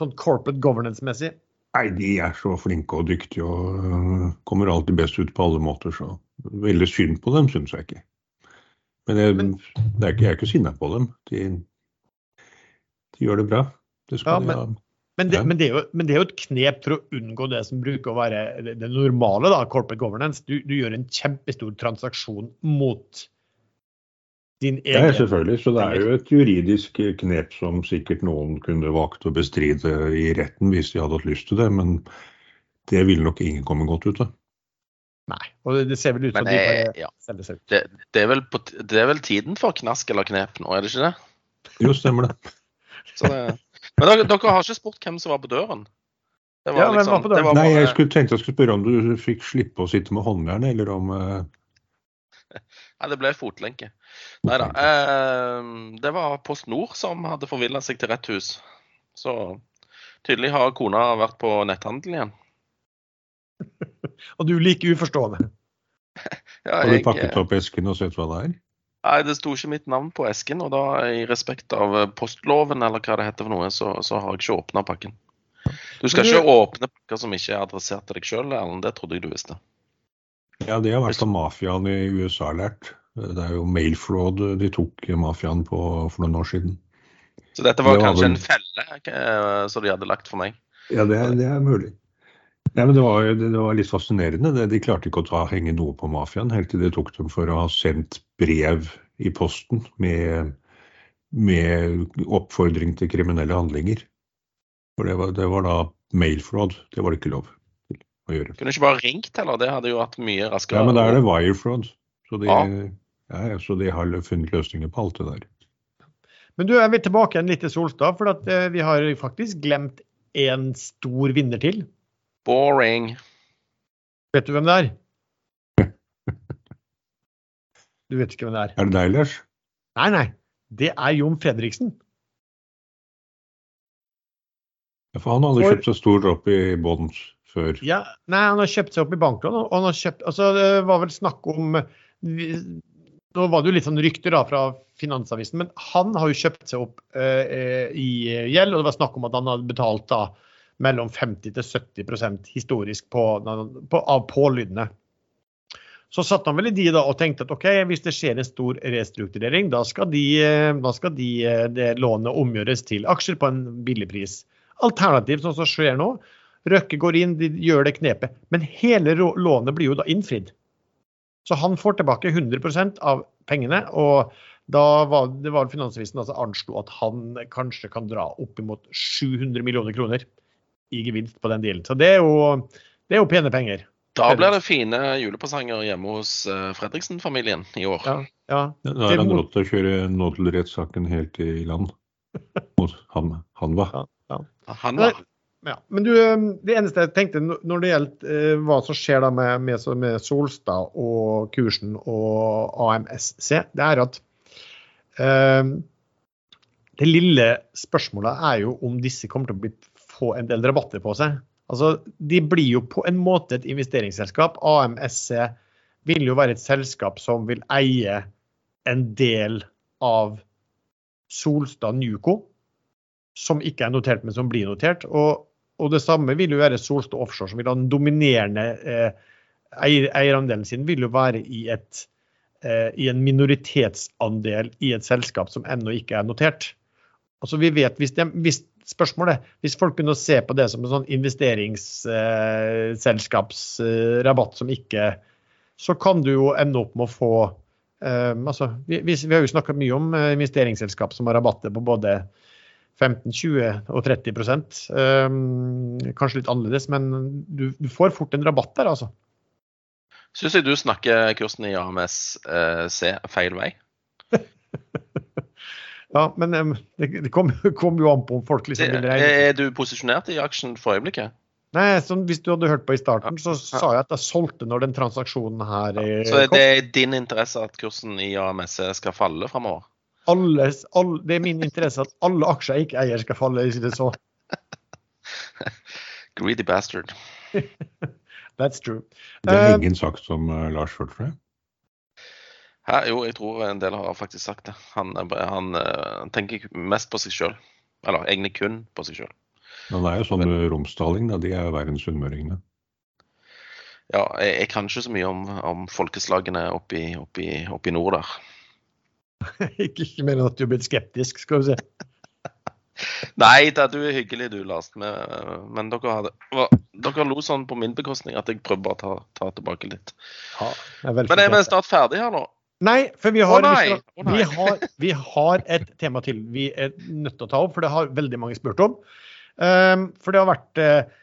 Sånn corporate governance-messig? Nei, de er så flinke og dyktige og øh, kommer alltid best ut på alle måter, så veldig synd på dem, syns jeg ikke. Men, jeg, er ikke, jeg er ikke sinna på dem. De, de, gjør det bra. Det skal ja, men, de ha. Men det, men, det jo, men det, er jo, et knep for å unngå det som bruker å være det normale, da, corporate governance. Du, du gjør en kjempestor transaksjon mot din egen Ja, selvfølgelig. Så det er jo et juridisk knep som sikkert noen kunne valgt å bestride i retten hvis de hadde hatt lyst til det, men det ville nok ingen komme godt ut av. Nei, og det ser vel ut som de bare ja. selger seg ut. Det, det, er på, det, er vel tiden for knask eller knep nå, er det ikke det? Jo, stemmer det. Så det men dere, dere, har ikke spurt hvem som var på døren? ja, liksom, hvem var på døren? Var Nei, jeg skulle tenkte jeg skulle spørre om du fikk slippe å sitte med håndjern, eller om uh... Nei, det ble fotlenke. Nei da. Eh, det var Post Nord som hadde forvilla seg til rett hus. Så tydelig har kona vært på netthandel igjen. og du like uforstående? ja, har du pakket opp esken og sett hva det er? Nei, det sto ikke mitt navn på esken, og da i respekt av eh, postloven eller hva det heter for noe, så, så har jeg ikke åpna pakken. Du skal ikke åpne pakker som ikke er adressert til deg sjøl, Erlend. Det trodde jeg du visste. Ja, det har vært av mafiaen i USA lært. Det er jo mail de tok mafiaen på for noen år siden. Så dette var, det var kanskje vel... en felle eh, som de hadde lagt for meg? Ja, det, det er mulig. Nei, men det var, det var, litt fascinerende. De klarte ikke å ta, henge noe på mafiaen, helt til de tok dem for å ha sendt brev i posten med, med oppfordring til kriminelle handlinger. For det var, det var da mailfraud. Det var det ikke lov til å gjøre. Kunne du ikke bare ringt, eller? Det hadde jo vært mye raskere. Ja, men da er det wirefraud. Så de, ja. Ja, så de har funnet løsninger på alt det der. Men du, jeg vil tilbake igjen litt til Solstad, for at, eh, vi har faktisk glemt en stor vinner til. Boring. Vet du hvem det er? Du vet ikke hvem det er? Er det deg, Lars? Nei, nei. Det er Jon Fredriksen. Ja, for han hadde For... kjøpt seg stor dropp i Bonds før? Ja, nei, han har kjøpt seg opp i banklån. og han har kjøpt, altså Det var vel snakk om Nå var det jo litt sånn rykter da fra Finansavisen, men han har jo kjøpt seg opp eh, i gjeld. og Det var snakk om at han hadde betalt da mellom 50 til 70% historisk på, på, av pålydene. Så satt han vel i de da og tenkte at ok, hvis det skjer en stor restrukturering, da skal, de, da skal de, det lånet omgjøres til aksjer på en billig pris. Alternativt, sånn som skjer nå, Røkke går inn, de gjør det knepet. Men hele lånet blir jo da innfridd. Så han får tilbake 100% av pengene. og da var det var Finansavisen altså anslo at han kanskje kan dra oppimot 700 millioner kroner i gevinst på den dealen. Så det er jo, det er jo pene penger. Da blir det fine julepresanger hjemme hos eh, Fredriksen-familien i år. Ja, ja. Da er han råd til å kjøre nådelrettssaken helt i land mot han, han var. Ja, ja. Han var. Ja, men du, um, Det eneste jeg tenkte når det gjelder eh, hva som skjer da med, med, med, Solstad og kursen og AMSC, det er at eh, det lille spørsmålet er jo om disse kommer til å bli, få en del rabatter på seg. Altså, De blir jo på en måte et investeringsselskap. AMSC vil jo være et selskap som vil eie en del av Solstad Nuco, som ikke er notert, men som blir notert. Og og det samme vil jo være Solstad Offshore, som vil ha den dominerende eh, eierandelen sin vil jo være i, et, eh, i, en minoritetsandel i et selskap som ennå ikke er notert. Altså vi vet, hvis, det, hvis spørsmålet hvis folk å se på det som en sånn investeringsselskapsrabatt eh, som ikke Så kan du jo ende opp med å få eh, altså, vi, vi, har jo snakka mye om eh, investeringsselskap som har rabatter på både 15, 20 og 30 um, ehm, Kanskje litt annerledes, men du, du, får fort en rabatt der, altså. Syns jeg du snakker kursen i AMSC eh, feil vei. Ja, men det, det kommer kom jo an på om folk liksom vil regne. Er du posisjonert i aksjen for øyeblikket? Nei, så Hvis du hadde hørt på i starten, så sa jeg at jeg solgte når den transaksjonen her kom. Så det er din interesse at kursen i AMS skal falle framover? alles, all, det er min interesse at alle aksjer jeg ikke eier, skal falle. hvis det så. Greedy bastard. That's true. Det er eh, ingen sak som uh, Lars Hørtfred? Jo, jeg tror en del har faktisk sagt det. Han, han uh, tenker mest på seg sjøl. Eller egentlig kun på seg sjøl. Men det er jo sånn romsdaling, da. De er jo verdens sunnmøringene. Ja, jeg, jeg, kan ikke så mye om, om folkeslagene oppe i nord der. ikke, ikke mer enn at du er blitt skeptisk, skal vi si. Nei da, du er hyggelig du, Lars. Men dere, hadde, dere lo sånn på min bekostning at jeg prøver bare å ta, ta tilbake litt. Ja, er men er vi snart ferdig her nå? Nei, for vi har, oh, nei. Oh, nei. Vi, har, vi har, et tema til vi er nødt til å ta opp, for det har veldig mange spurt om. Um, for det har vært uh,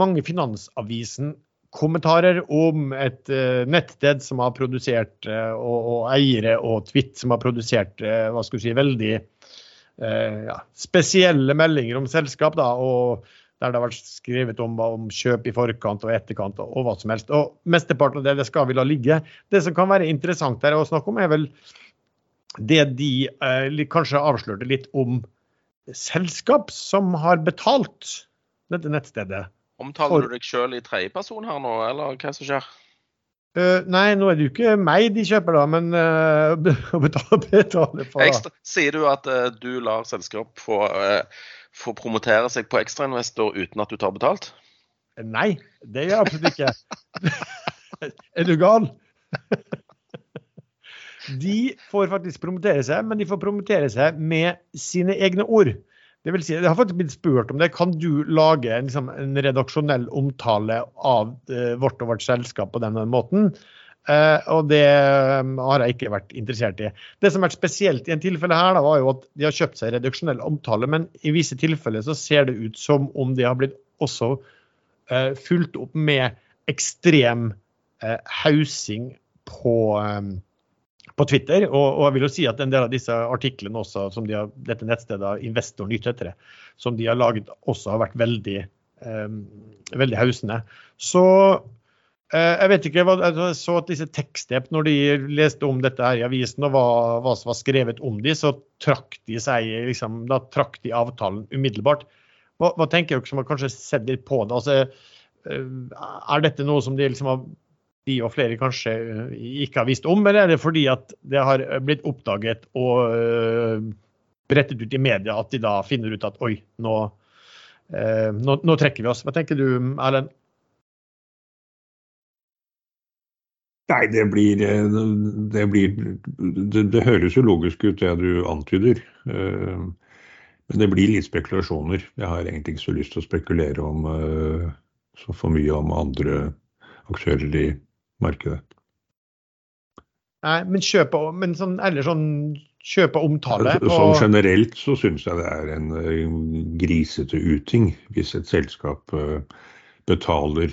mange Finansavisen kommentarer om et uh, nettsted som har produsert, uh, og, og, eiere og Twitt som har produsert hva skal vi si, veldig ja, spesielle meldinger om selskap. Da, og der det har vært skrevet om, om kjøp i forkant og etterkant og, og, hva som helst. Og Mesteparten av det, det skal vi la ligge. Det som kan være interessant her å snakke om, er vel det de kanskje avslørte litt om selskap som har betalt dette nettstedet. Omtaler du deg sjøl i tredjeperson her nå, eller hva som skjer? Uh, nei, nå er det jo ikke meg de kjøper, da, men uh, betale, betale for Ekstra, Sier du at uh, du lar selskap få, få, promotere seg på ekstrainvestor uten at du tar betalt? Nei, det gjør jeg absolutt ikke. er du gal? de får faktisk promotere seg, men de får promotere seg med sine egne ord. Det vil si, jeg har faktisk blitt spurt om det. Kan du lage en, liksom, en redaksjonell omtale av eh, vårt og vårt selskap på denne måten? Uh, og det um, har jeg ikke vært interessert i. Det som har vært spesielt i en tilfelle her, da, var jo at de har kjøpt seg reduksjonell omtale, men i visse tilfeller så ser det ut som om de har blitt også uh, fulgt opp med ekstrem hausing på um, på Twitter. Og, og, jeg vil jo si at en del av disse artiklene også, som de har, dette nettstedet Investor Nytt etter som de har laget, også har vært veldig, um, veldig hausende. Så uh, jeg vet ikke, jeg så at disse tekstep, når de leste om dette her i avisen og hva, hva, som var skrevet om de, så trakk de seg liksom, da trakk de avtalen umiddelbart. Hva, hva tenker dere som har kanskje sett litt på det? Altså, uh, er dette noe som de liksom de og flere kanskje eh, ikke har visst om, eller er det fordi at det har blitt oppdaget og brettet ut i media at de da finner ut at oi, nå, nå, nå trekker vi oss. Hva tenker du, Erlend? Nei, det blir, det, blir det, det, høres jo logisk ut det du antyder. Eh, men det blir litt spekulasjoner. Jeg har egentlig ikke så lyst til å spekulere om eh, så for mye om andre aktører i markedet. Nei, men kjøpe, men sånn, eller sånn kjøpe omtale på Sånn generelt så syns jeg det er en grisete uting hvis et selskap betaler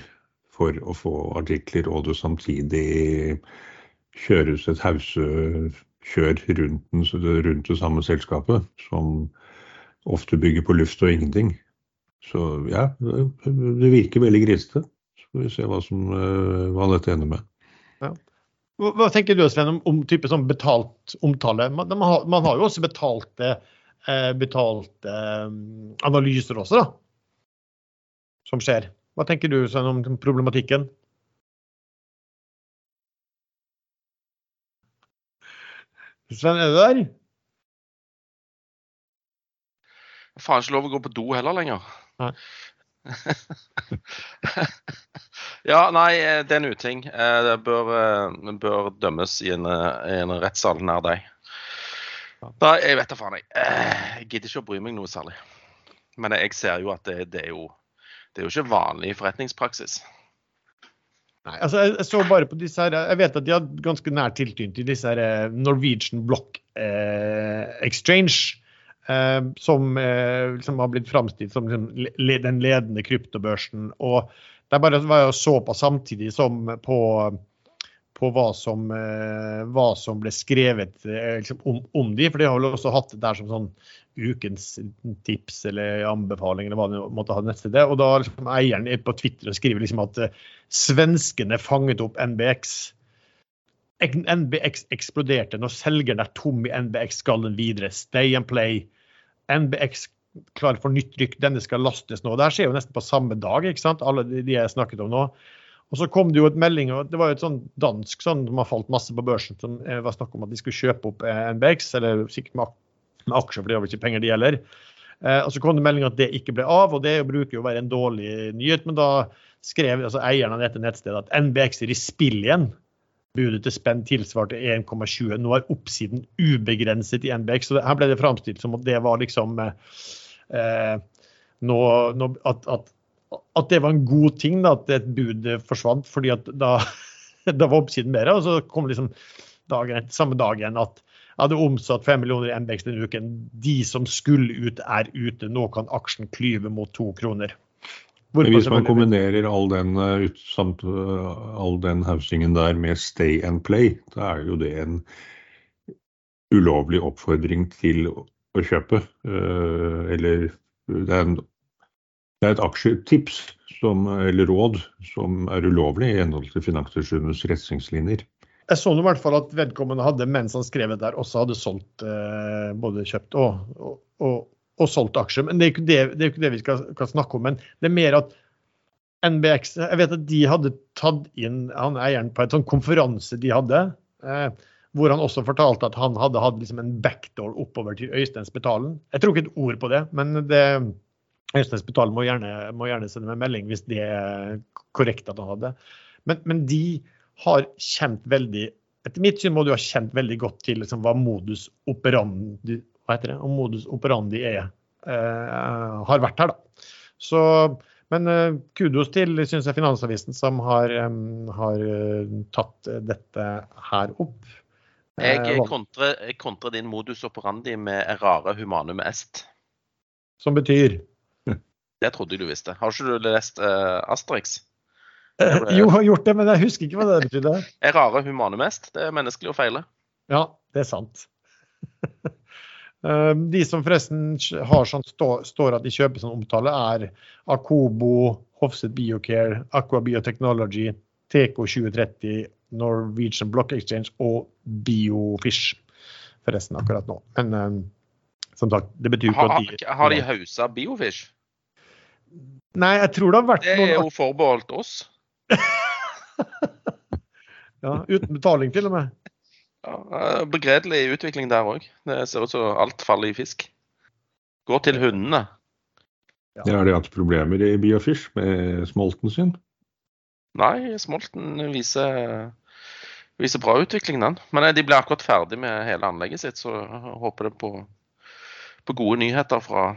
for å få artikler, og det samtidig kjøres et hausekjør rundt, rundt det samme selskapet, som ofte bygger på luft og ingenting. Så ja, det virker veldig grisete. Så får vi se hva, som, eh, hva dette ender med. Ja. Hva tenker du Sven, om, om type sånn betalt omtale? Man, man, har, man har, jo også betalte, eh, betalt, eh, analyser også, da. Som skjer. Hva tenker du Sven, om problematikken? Sven, er du der? Faen ikke lov å gå på do heller lenger. Nei. ja, nei, det er en uting. Eh, det bør, eh, bør dømmes i en, eh, en rettssal nær deg. Nei, jeg vet da faen, jeg. Jeg gidder ikke å bry meg noe særlig. Men jeg ser jo at det, det er jo det er jo ikke vanlig forretningspraksis. Nei, altså jeg, så bare på disse her, jeg vet at de har ganske nær tilknytning til disse her eh, Norwegian Block eh, Exchange. Eh, som eh, liksom har blitt framstilt som liksom, den ledende kryptobørsen. Og det bare var jo så på samtidig som på, på hva, som, eh, hva som ble skrevet eh, liksom, om, om de, for de har vel også hatt det der som sånn ukens tips eller anbefaling eller hva det måtte ha nettstedet. Og da liksom eieren på Twitter og skriver liksom at uh, svenskene fanget opp NBX. NBX eksploderte når selgeren er tom i NBX skal den videre. Stay and play. NBX klar for nytt rykk, denne skal lastes nå. Det her skjer jo nesten på samme dag, ikke sant? alle de jeg snakket om nå. Og så kom det jo et melding, og det var jo et sånn dansk sånn som har falt masse på børsen, som var snakk om at de skulle kjøpe opp eh, NBX, eller sikkert med aksjer, for det har vel ikke penger det gjelder. Eh, og Så kom det melding at det ikke ble av, og det bruker jo å være en dårlig nyhet. Men da skrev altså eieren av dette nettstedet at NBX er i spill igjen. Budet til spenn tilsvarte 1,20. Nå er oppsiden ubegrenset i NBX. Så her ble det framstilt som at det var liksom eh, nå, nå, at, at, at, det var en god ting da, at et bud forsvant, fordi at da, da var oppsiden bedre. Og så kom liksom dagen, samme dag igjen at hadde omsatt 5 millioner i MBX denne uken. De som skulle ut, er ute. Nå kan aksjen klyve mot to kroner. Men hvis man kombinerer all den, ut, samt, uh, all den hausingen der med stay and play, da er jo det en ulovlig oppfordring til å kjøpe. Uh, eller det er, en, det er et aksjetips som, eller råd som er ulovlig i henhold til Finanstilsynets retningslinjer. Jeg så i hvert fall at vedkommende hadde, mens han skrev det der, også hadde solgt eh, både kjøpt og, og, og, og, solgt aksjer. Men det er ikke det, det, ikke det vi skal, skal, snakke om. Men det er mer at NBX Jeg vet at de hadde tatt inn han eieren på en sånn konferanse de hadde. Eh, hvor han også fortalte at han hadde hatt liksom en backdoor oppover til Øystein Spetalen. Jeg tror ikke et ord på det, men det, Øystein Spetalen må gjerne, må gjerne sende meg en melding hvis det er korrekt at han hadde. Men, men de har kjent veldig Etter mitt syn må du ha kjent veldig godt til liksom, hva modus operandi, hva heter det, om modus operandi er, Eh, har vært her. da. Så, men eh, kudos til synes jeg, Finansavisen som har, um, har uh, tatt dette her opp. Jeg kontrer, jeg kontrer din modus operandi med rare humanum est. Som betyr? Det trodde jeg du visste. Har ikke du lest Asterix? Jo, jeg har gjort det, men jeg husker ikke hva det betydde. Er rare humane mest. Det er menneskelig å feile. Ja, det er sant. Um, de som forresten har sånn stå, står at de kjøper sånn omtale, er Akobo, Hofset Biocare, Aqua Biotechnology, TK2030, Norwegian Block Exchange og Biofish. Forresten akkurat nå. Men um, som sagt, det betyr ikke at de Har de hausa Biofish? Nei, jeg tror det har vært noen Det er jo forbeholdt oss. ja, uten betaling til og med. Ja, Begredelig utvikling der òg. Det ser ut som alt faller i fisk. Går til hundene. Ja. Har de hatt problemer i Biofish med smolten sin? Nei, smolten viser viser bra utvikling, den. Men eh, de ble akkurat ferdig med hele anlegget sitt, så jeg håper det på, på gode nyheter fra,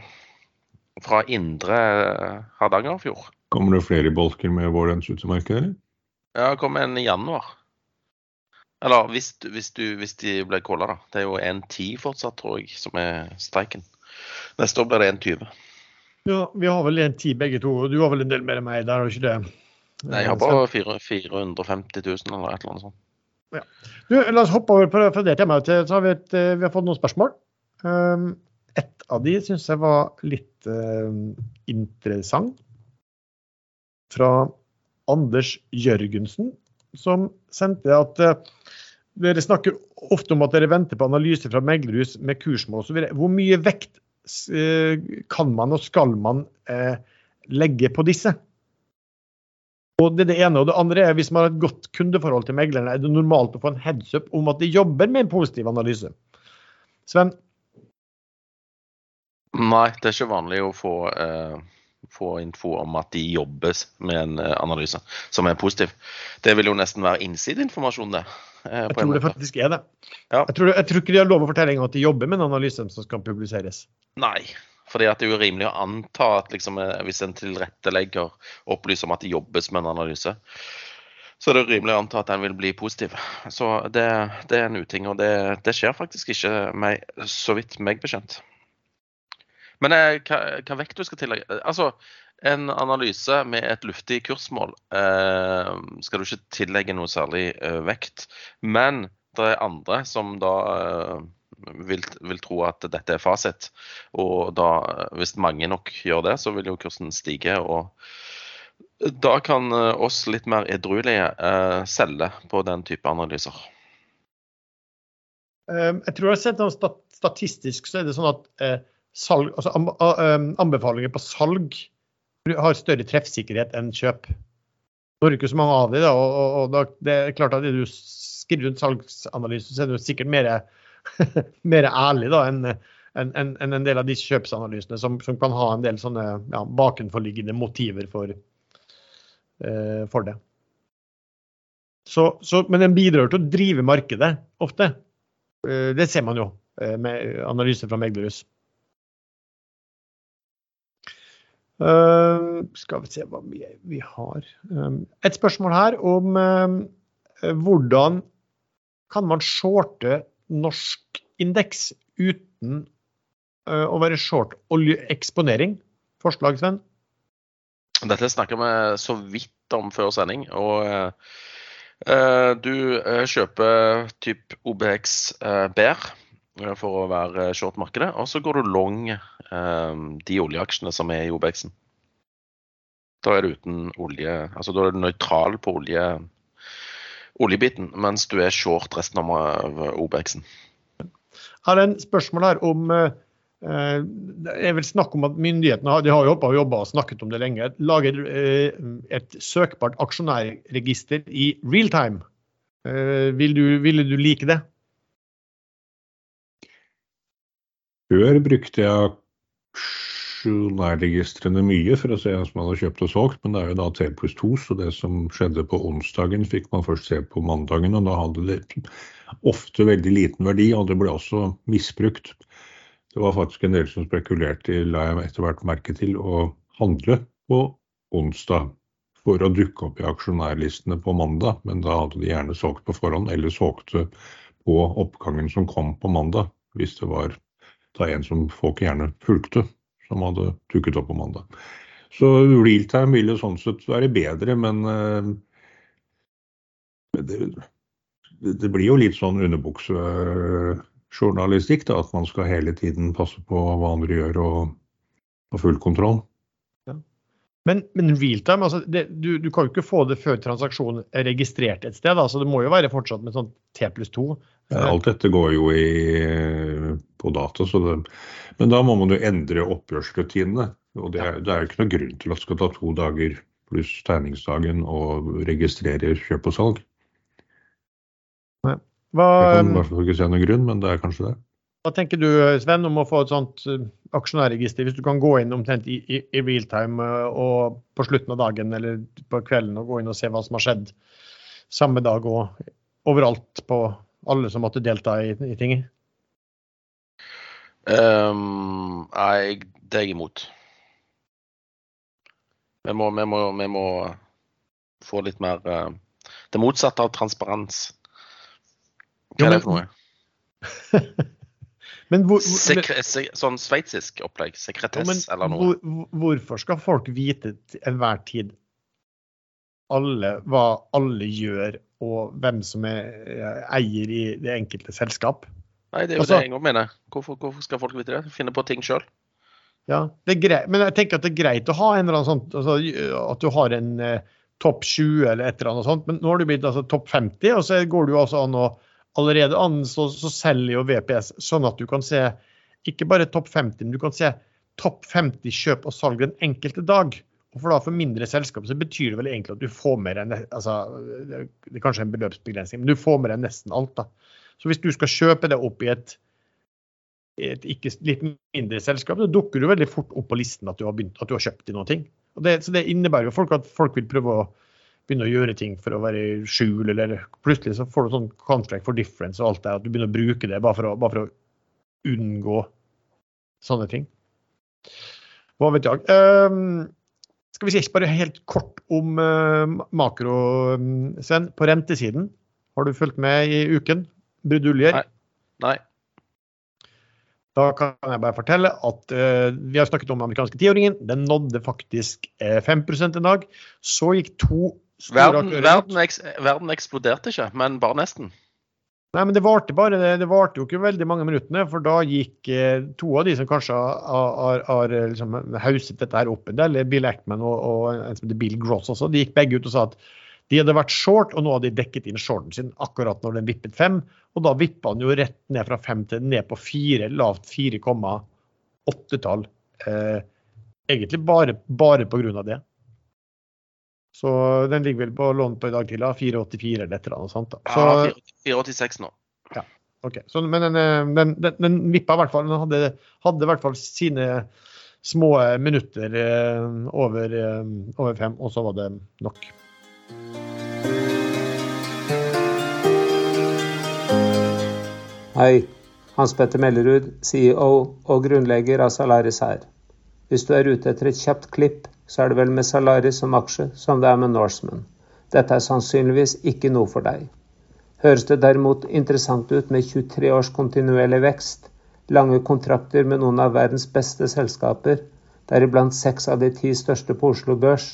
fra indre eh, Hardangerfjord. Kommer det flere bolker med vårens utemarked? Ja, det kommer en i januar. Eller hvis, hvis, du, hvis de ble kåla, da. Det er jo 1,10 fortsatt, tror jeg, som er streiken. Neste år blir det 1,20. Ja, vi har vel 1,10 begge to. Du har vel en del mer enn meg der, har du ikke det? Nei, jeg har bare 450 000 eller et eller annet sånt. Ja. Du, la oss hoppe over på, fra det temaet. til- Så har vi, et, eh, vi har fått noen spørsmål. Um, et av de syns jeg var litt eh, interessant. Fra Anders Jørgensen, som sendte at eh, dere snakker ofte om at dere venter på analyse fra meglerhus med kursmål osv. Hvor mye vekt eh, kan man og skal man eh, legge på disse? Og Det er det ene. Og det andre er hvis man har et godt kundeforhold til meglerne, er det normalt å få en heads up om at de jobber med en positiv analyse. Sven? Nei, det er ikke vanlig å få, eh, få info om at de jobber med en eh, analyse som er positiv. Det vil jo nesten være innsideinformasjon, det. eh, Jeg tror det faktisk er det. Ja. Jeg, tror, jeg tror ikke de har lov å fortelle at de jobber med en analyse som skal publiseres. Nei. Fordi at det er jo rimelig å anta at liksom, eh, hvis en tilrettelegger opplyser om at det jobbes med en analyse, så er det rimelig å anta at den vil bli positiv. Så det, det er en uting, og det, det skjer faktisk ikke meg, så vidt meg bekjent. Men eh, hva, hva vekt du skal tillegge Altså, en analyse med et luftig kursmål eh, skal du ikke tillegge noe særlig eh, vekt. Men det er andre som da eh, vil, vil tro at dette er fasit. Og da, eh, hvis mange nok gjør det, så vil jo kursen stige. Og da kan eh, oss litt mer edruelige eh, selge på den type analyser. Jeg tror jeg har sett noe statistisk så er det sånn at eh, salg, altså anbefalinger på salg har større treffsikkerhet enn kjøp. Nå er det ikke så mange av de, og, og, og det er klart at du skriver rundt salgsanalyse, så er du sikkert mer, mer ærlig da, enn en, enn en del av de kjøpsanalysene som, som kan ha en del sånne ja, bakenforliggende motiver for, uh, for det. Så, så, men den bidrar til å drive markedet ofte. Uh, Det ser man jo uh, med analyser fra meglerhus. Eh, skal vi se hva vi, har. Um, Et spørsmål her om um, hvordan kan man shorte norsk indeks uten uh, å være short oljeeksponering? Forslag, Sven? Dette snakker vi så vidt om før sending. og eh, Du eh, kjøper typ OBX BER eh, for å være short-markedet, og så går du long de oljeaksjene som er i OBX-en. Da er du uten olje, altså da er du nøytral på olje, oljebiten, mens du er short resten av Obexen. Jeg har en spørsmål her om jeg vil Det er vel snakk om at myndighetene har, de har jo oppe og jobba og snakket om det lenge. Lager eh, et søkbart aksjonærregister i real time. Eh, vil du, ville du like det? Før brukte jeg aksjonærregistrene mye for å se hva som hadde kjøpt og solgt, men det er jo da T pluss 2, så det som skjedde på onsdagen fikk man først se på mandagen, og da hadde det ofte veldig liten verdi, og det ble også misbrukt. Det var faktisk en del som spekulerte la jeg etter hvert merke til, å handle på onsdag for å dukke opp i aksjonærlistene på mandag, men da hadde de gjerne solgt på forhånd, eller solgte på oppgangen som kom på mandag, hvis det var da en som folk gjerne fulgte, som hadde dukket opp på mandag. Så realtime ville sånn sett være bedre, men eh, det, det, det blir jo litt sånn underbuksejournalistikk, da, at man skal hele tiden passe på hva andre gjør og ha full kontroll. Men, men realtime, altså det, du, du kan jo ikke få det før transaksjonen er registrert et sted. Altså det må jo være fortsatt med sånn T pluss 2. Alt dette går jo i, på data, så det, men da må man jo endre oppgjørsrutinene. Og det er, det er jo ikke noe grunn til at det skal ta to dager pluss tegningsdagen å registrere kjøp og salg. Hva, Jeg kan i hvert fall ikke se noen grunn, men det er kanskje det. hva tenker du Sven, om å få et sånt eh, aksjonærregister? Hvis du kan gå inn omtrent i, i, i real time eh, og på slutten av dagen eller på kvelden og gå inn og se hva som har skjedd samme dag og overalt på alle som måtte delta i, i tinget? Um, nei, det er jeg imot. Vi må, vi, må, vi må, få litt mer uh, Det motsatte av transparens. Hva er det for noe? men hvor, Sekre, se, sånn sveitsisk opplegg? Sekretess ja, eller noe? Hvor, hvorfor skal folk vite til enhver tid alle, hva alle gjør, og hvem som er eh, eier i det enkelte selskap? Nei, det er jo Altså- det jeg òg mener. Hvorfor, hvorfor skal folk vite det? Finne på ting sjøl. Ja, det er greit, men jeg tenker at det er greit å ha en eller annen sånn, altså, at du har en eh, topp 20 eller et eller annet sånt, men nå har du blitt altså, topp 50, og så går det jo altså an å allerede an så, så selger jo VPS sånn at du kan se ikke bare topp 50, men du kan se topp 50 kjøp og salg den enkelte dag. For da for mindre selskap så betyr det vel egentlig at du får med deg altså, det er kanskje en beløpsbegrensning, men du får med deg nesten alt. da. Så hvis du skal kjøpe det opp i et, et ikke litt mindre selskap, så dukker du veldig fort opp på listen at du har, begynt, at du har kjøpt i noen ting. Det, så det innebærer jo folk at folk vil prøve å begynne å gjøre ting for å være skjul, eller plutselig så får du sånn contract for difference og alt det, at du begynner å bruke det bare for å, bare for å unngå sånne ting. Hva vet jeg. Ehm, skal vi si bare helt kort om uh, makro, um, Sven. På rentesiden, har du fulgt med i uken? Bruduljer? Nei. Nei. Da kan jeg bare fortelle at uh, vi har snakket om den amerikanske tiåringen. Den nådde faktisk uh, 5 en dag. Så gikk to store Verden, verden, eks, verden eksploderte ikke, men bare nesten. Nei, men det varte bare, det, varte jo ikke veldig mange minuttene, for da gikk eh, to av de som kanskje har, eh, liksom, hauset dette her opp en del, Bill Ackman og, og heter Bill Gross også, de gikk begge ut og sa at de hadde vært short, og nå hadde de dekket inn shorten sin akkurat når den vippet fem. Og da vippa den jo rett ned fra fem til ned på fire, lavt 4,8-tall. Eh, egentlig bare, bare av det. Så den ligger vel på lån på i dag til 4,84 eller et eller annet sånt. Da. Så, Ja, 486 nå. Ja, Ok, så, Men den, eh, den, den, den vippa i hvert fall. Den hadde, hadde i hvert fall sine små minutter eh, over, eh, over fem, og så var det nok. Hei, Hans Petter Mellerud, CEO og grunnlegger av Salaris her. Hvis du er ute etter et kjapt klipp, så er det vel med Salaris som aksje som det er med Norseman. Dette er sannsynligvis ikke noe for deg. Høres det derimot interessant ut med 23 års kontinuerlig vekst, lange kontrakter med noen av verdens beste selskaper, deriblant seks av de ti største på Oslo Børs,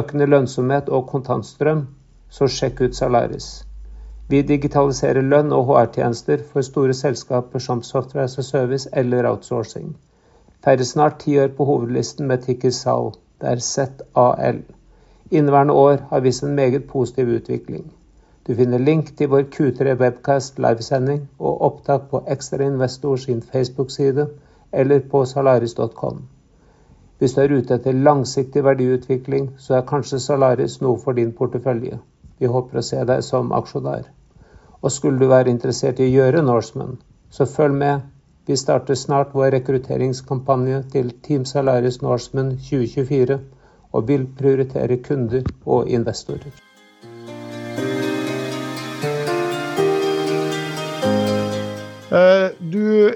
økende lønnsomhet og kontantstrøm, så sjekk ut Salaris. Vi digitaliserer lønn og HR-tjenester for store selskaper som Software as a Service eller outsourcing. Feirer snart ti år på hovedlisten med ticker SAL. Det er ZAL. Inneværende år har vist en meget positiv utvikling. Du finner link til vår Q3 Webcast livesending og opptak på Ekstra Investor sin Facebook-side eller på salaris.com. Hvis du er ute etter langsiktig verdiutvikling, så er kanskje Salaris noe for din portefølje. Vi håper å se deg som aksjonær. Og skulle du være interessert i å gjøre Norseman, så følg med. Vi starter snart vår rekrutteringskampanje til Team Salaris Norseman 2024, og vil prioritere kunder og investorer. Eh, du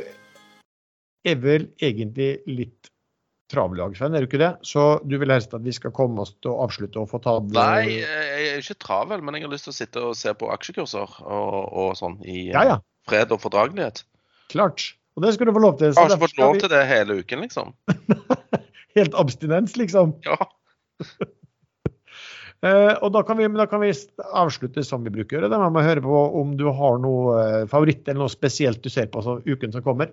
er vel egentlig litt travel i dag, Sven, er du ikke det? Så du vil helst at vi skal komme oss til å avslutte og få tatt Nei, jeg er ikke travel, men jeg har lyst til å sitte og se på aksjekurser og, og sånn i Ja, ja. fred og fordragelighet. Klart. Og det skal du få lov til. Jeg har ikke fått lov vi- til det hele uken, liksom. Helt abstinens, liksom. Ja. uh, og da kan, vi, da kan vi avslutte som vi bruker å gjøre. Da må vi høre på om du har noe eh, favoritt eller noe spesielt du ser på så, uken som kommer.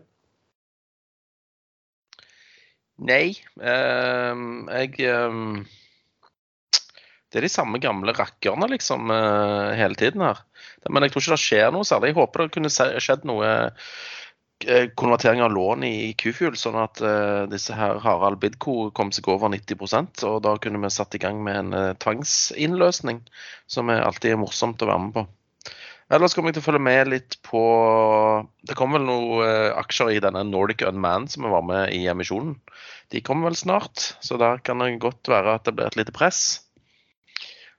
Nei. ehm, jeg ehm, Det er de samme gamle rakkerne, liksom, eh, hele tiden her. Men jeg tror ikke det skjer noe særlig. Jeg håper det kunne skjedd noe konvertering av lån i Q-Fuel, sånn at eh, disse her Harald Bidco kom seg over 90 og da kunne vi satt i gang med en uh, tvangsinnløsning, som er alltid morsomt å være med på. Ellers kommer jeg til å følge med litt på Det kommer vel noen eh, aksjer i denne Nordic Unmanned som vi var med i emisjonen. De kommer vel snart, så der kan det godt være at det blir et lite press.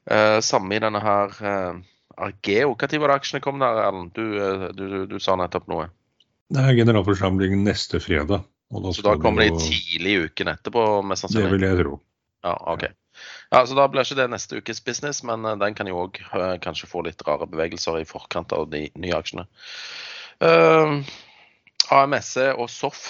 Eh, samme i denne her eh, Argeo. Når var det aksjene kom der, Erlend? Du, eh, du, du, du, sa nettopp noe. Det er generalforsamlingen neste fredag. Da så da kommer de tidlig i uken etterpå, mest sannsynlig? Det vil jeg tro. Ja, ok. Ja, så Da blir ikke det neste ukes business, men eh, den kan jo òg kanskje få litt rare bevegelser i forkant av de nye aksjene. Uh, AMSE og SOF,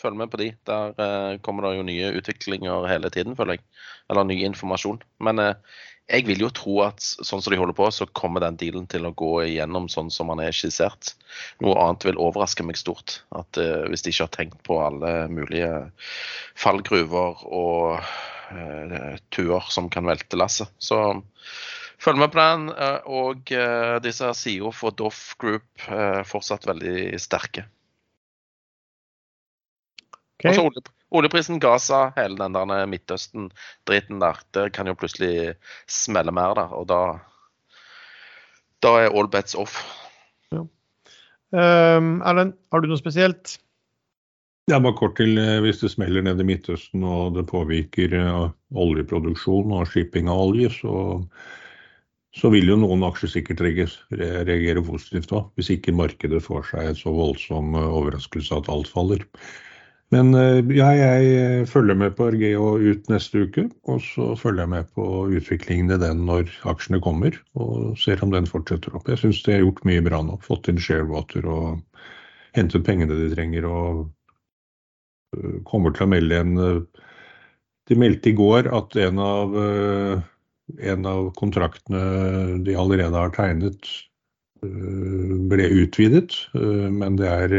følg med på de. Der uh, kommer det jo nye utviklinger hele tiden, føler jeg. Eller ny informasjon. Men uh, jeg vil jo tro at sånn som de holder på, så kommer den dealen til å gå igjennom sånn som den er skissert. Noe annet vil overraske meg stort. At uh, Hvis de ikke har tenkt på alle mulige fallgruver og uh, tuer som kan velte lasset. Så følg med på den. Uh, og disse sidene for Doff Group fortsatt veldig sterke. Okay. Og oljeprisen, Gaza, hele den der Midtøsten-driten der, det kan jo plutselig smelle mer, da. Og da, da er all bets off. Ja. Um, Erlend, har du noe spesielt? Ja, bare kort til eh, Hvis det smeller ned i Midtøsten og det påvirker uh, oljeproduksjon og shipping av olje, så, så vil jo noen aksjer sikkert reagere, positivt òg. Hvis ikke markedet får seg en så voldsom uh, overraskelse at alt faller. Men eh, ja, jeg eh, følger med på Argeo ut neste uke. Og så følger jeg med på utviklingen i den når aksjene kommer, og ser om den fortsetter opp. Jeg syns de har gjort mye bra nå. Fått inn sharewater og hentet pengene de trenger. Og eh, kommer til å melde en De meldte i går at en av, en av kontraktene de allerede har tegnet, ble utvidet. Men det er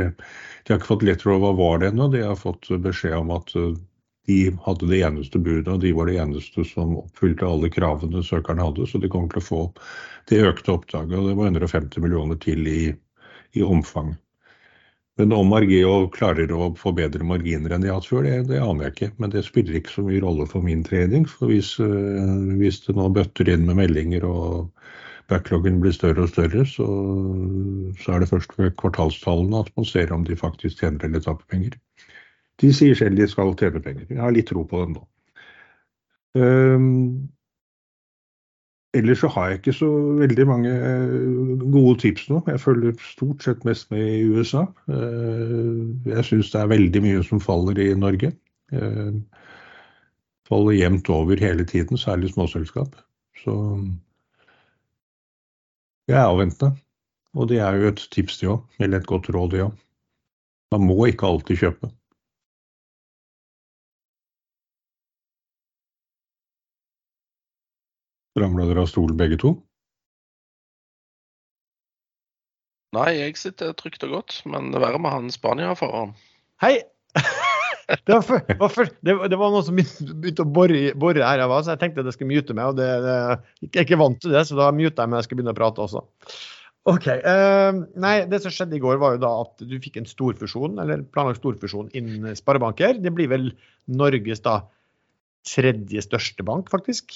de har ikke fått letter over hva var det ennå. De har fått beskjed om at eh, de hadde det eneste budet, og de var det eneste som oppfylte alle kravene søkerne hadde. Så de kommer til å få det økte oppdraget. Og det var 150 millioner til i, i omfang. Men om Argeo klarer å få bedre marginer enn de har hatt før, det, det, aner jeg ikke. Men det spiller ikke så mye rolle for min trening. For hvis, øh, hvis det nå bøtter inn med meldinger og backloggen blir større og større, så, så, er det først ved kvartalstallene at man ser om de faktisk tjener eller taper penger. De sier selv de skal tjene penger. Jeg har litt tro på dem nå. Um, ellers så har jeg ikke så veldig mange eh, gode tips nå. Jeg følger stort sett mest med i USA. Uh, jeg syns det er veldig mye som faller i Norge. Uh, faller jevnt over hele tiden, særlig småselskap. Så jeg er avventende. Og det er jo et tips, det òg. Eller et godt råd, det òg. Man må ikke alltid kjøpe. Ramla dere av stolen begge to? Nei, jeg sitter trygt og godt, men det verre med han Spania-føreren. Hei! det, var for, var for, det, det, var noen som begynte å bore, her jeg var, så jeg tenkte jeg skulle mute meg. og det, Jeg er ikke vant til det, så da muta jeg meg jeg skulle begynne å prate også. Ok, uh, nei, Det som skjedde i går, var jo da at du fikk en storfusjon, eller planlagt storfusjon innen sparebanker. Det blir vel Norges da tredje største bank, faktisk.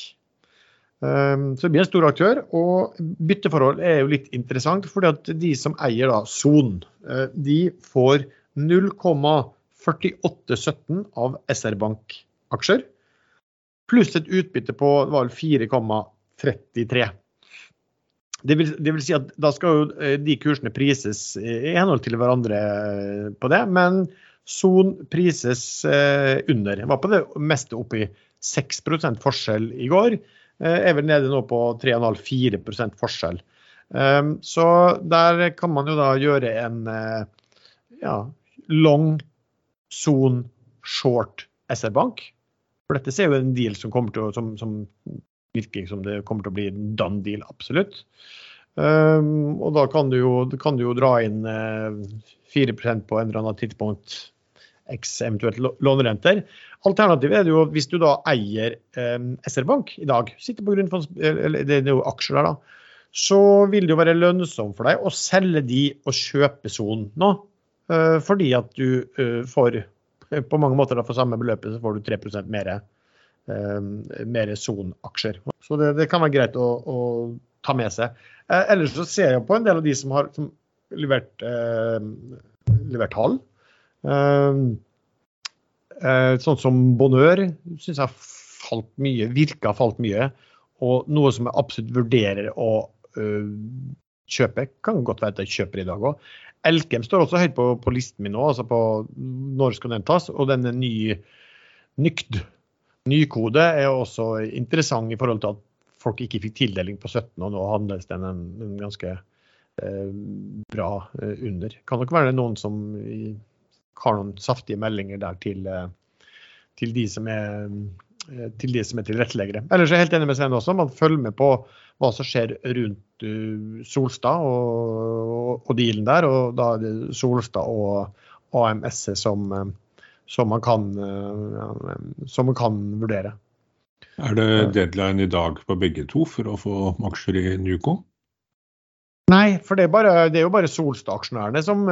Um, så det blir en stor aktør. Og bytteforhold er jo litt interessant, fordi at de som eier da Son, uh, de får 0,5 48,17 av SR Bank-aksjer. Pluss et utbytte på 4,33. Det vil, det vil, si at da skal jo eh, de kursene prises i henhold til hverandre eh, på det, men Son prises eh, under. Var på det meste oppi i 6 forskjell i går. Er vel nede nå på 3,5-4 forskjell. Så der kan man jo da gjøre en ja, long Son, Short, SR-Bank. For dette ser jo en deal som, å, som, som virker som det kommer til å bli en done deal, absolutt. Um, og da kan du jo, kan du jo dra inn uh, 4% på en eller annen tidspunkt, x eventuelt lånerenter. Alternativet er jo hvis du da eier um, SR-Bank i dag, sitter på grunnfonds, eller det er jo aksjer der, da, så vil det jo være lønnsomt for deg å selge de og kjøpe sonen nå. Eh, fordi at du eh, får eh, på mange måter for samme beløpet så får du 3% mer, mer Son-aksjer. Så det, det, kan være greit å, å, ta med seg. Ellers så ser jeg på en del av de som har som levert, levert tall. Sånn som Bonheur syns jeg falt mye, virka falt mye. Og noe som jeg absolutt vurderer å kjøpe. Kan godt være at jeg kjøper i dag òg. Elkem står også høyt på, på, listen min nå, altså på når skal den tas. Og denne ny NYKD, nykode, er også interessant i forhold til at folk ikke fikk tildeling på 17, og nå handles den en, en ganske eh, bra eh, under. Kan nok være det noen som har noen saftige meldinger der til, eh, til de som er til de som er tilretteleggere. Ellers er jeg helt enig med Svein også. Man følger med på hva som skjer rundt uh, Solstad og, og, dealen der. Og da er det Solstad og AMS som, uh, som, man kan, som man kan vurdere. Er det deadline i dag på begge to for å få aksjer i Nuco? Nei, for det er, bare, det er jo bare Solstad-aksjonærene som,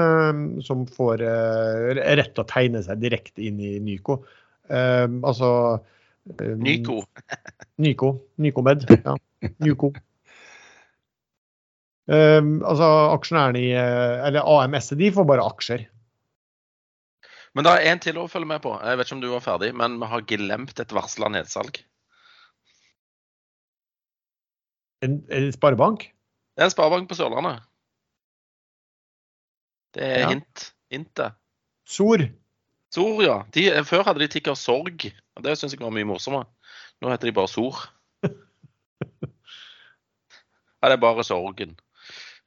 som, får rett til å tegne seg direkte inn i Nyco. altså Nyco. Nyco. Nycomed. Ja. Nyco. Um, altså aksjonærene i Eller AMS, de får bare aksjer. Men det er en til å følge med på. Jeg vet ikke om du var ferdig, men vi har glemt et varsla nedsalg. En, en sparebank? Det er en sparebank på Sørlandet. Det er Ja. hint. Hintet. Sor? Sor, ja. De, før hadde de tikker Sorg. og Det syns jeg var mye morsommere. Nå heter de bare Sor. Ja, det er bare sorgen.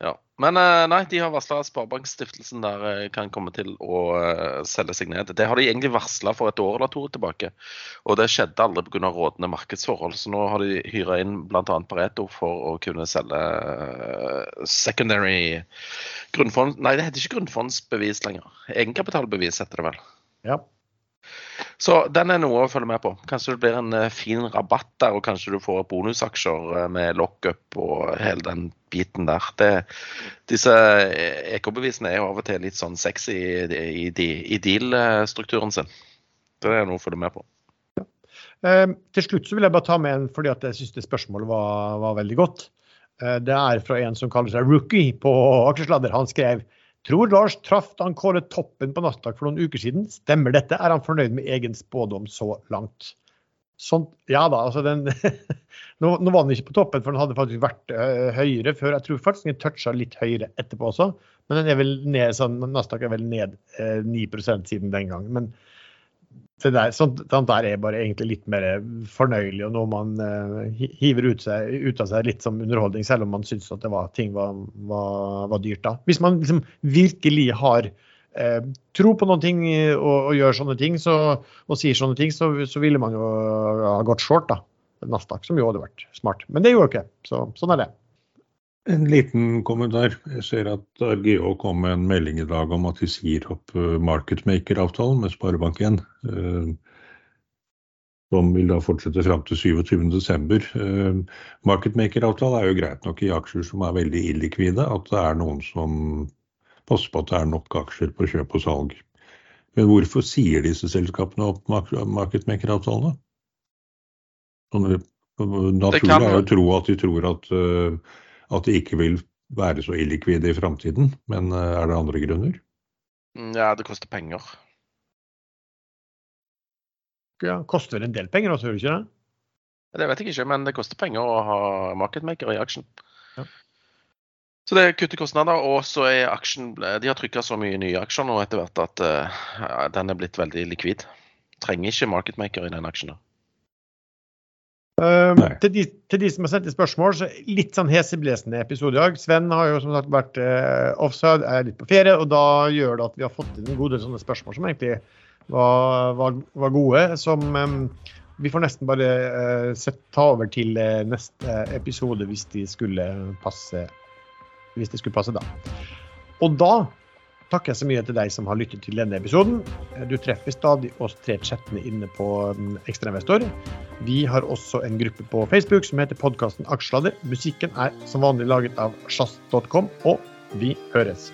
Ja. Men eh, nei, de har varsla Sparebankstiftelsen der eh, kan komme til å eh, selge seg ned. Det har de egentlig varsla for et år eller to tilbake. Og det skjedde aldri pga. rådende markedsforhold. Så nå har de hyra inn bl.a. Pareto for å kunne selge eh, secondary grunnfond... Nei, det heter ikke grunnfondsbevis lenger. Egenkapitalbevis heter det vel. Ja. Så den er noe å følge med på. Kanskje det blir en eh, fin rabatt der, og kanskje du får bonusaksjer eh, med lockup og hele den biten der. Det, disse eh, EK-bevisene er jo av og til litt sånn sexy i, i, i deal-strukturen sin. Det er noe å følge med på. Eh, til slutt så vil jeg bare ta med en fordi at jeg syns det spørsmålet var, var veldig godt. Eh, det er fra en som kaller seg Rookie på Aksjesladder. Han skrev Tror Lars traff da han kåret toppen på Nasdaq for noen uker siden. Stemmer dette? Er han fornøyd med egen spådom så langt? Sånt, ja da, altså den nå, nå var den ikke på toppen, for den hadde faktisk vært øh, høyere før. Jeg tror faktisk den toucha litt høyere etterpå også. Men den er vel ned, sånn, Nasdaq er vel ned øh, 9% siden den gang. Men det der, sånt, sånt der er bare egentlig litt mer fornøyelig, og noe man uh, hiver ut, seg, ut av seg litt som underholdning, selv om man syns at var, ting var, var, var dyrt da. Hvis man liksom virkelig har uh, tro på noen ting og, og gjør sånne ting, så, og sier sånne ting, så, så ville man jo ha gått short, da. Nasdaq, som jo hadde vært smart. Men det gjorde jo ikke. Så sånn er det. En liten kommentar. Jeg ser at RGO kom med en melding i dag om at de sier opp eh, marketmaker-avtalen med Sparebank1. eh, Som vil da fortsette fram til 27.12. Marketmaker-avtale er jo greit nok i aksjer som er veldig illikvide, at det er noen som passer på at det er nok aksjer på kjøp og salg. Men hvorfor sier disse selskapene opp marketmaker-avtalene? Sånn, Naturlig er jo å tro at de tror at eh, at de ikke vil være så illikvide i framtiden. Men eh, er det andre grunner? Mm, Ja, det koster penger. Ja, koster vel en del penger også, gjør det ikke det? Det vet jeg ikke, men det koster penger å ha marketmaker i aksjen. Ja. Så det kutter kostnader, og så er aksjen De har trykka så mye nye aksjer nå etter hvert at ja, den er blitt veldig likvid. Trenger ikke marketmaker i den aksjen. Um, til, de, til de som har sendt inn spørsmål, så litt sånn heseblesende episode i dag. Sven har jo som sagt vært uh, offside, er litt på ferie, og da gjør det at vi har fått inn en god del sånne spørsmål som egentlig var, var, var gode. Som um, vi får nesten bare uh, sett, ta over til eh, neste episode hvis de skulle passe hvis det skulle passe da. Og da takker jeg så mye til deg som har lyttet til denne episoden. Du treffer stadig oss tre chattene inne på mm, Ekstrainvestor. Vi har også en gruppe på Facebook som heter podkasten Aksjesladder. Musikken er som vanlig laget av sjazz.com, og vi høres.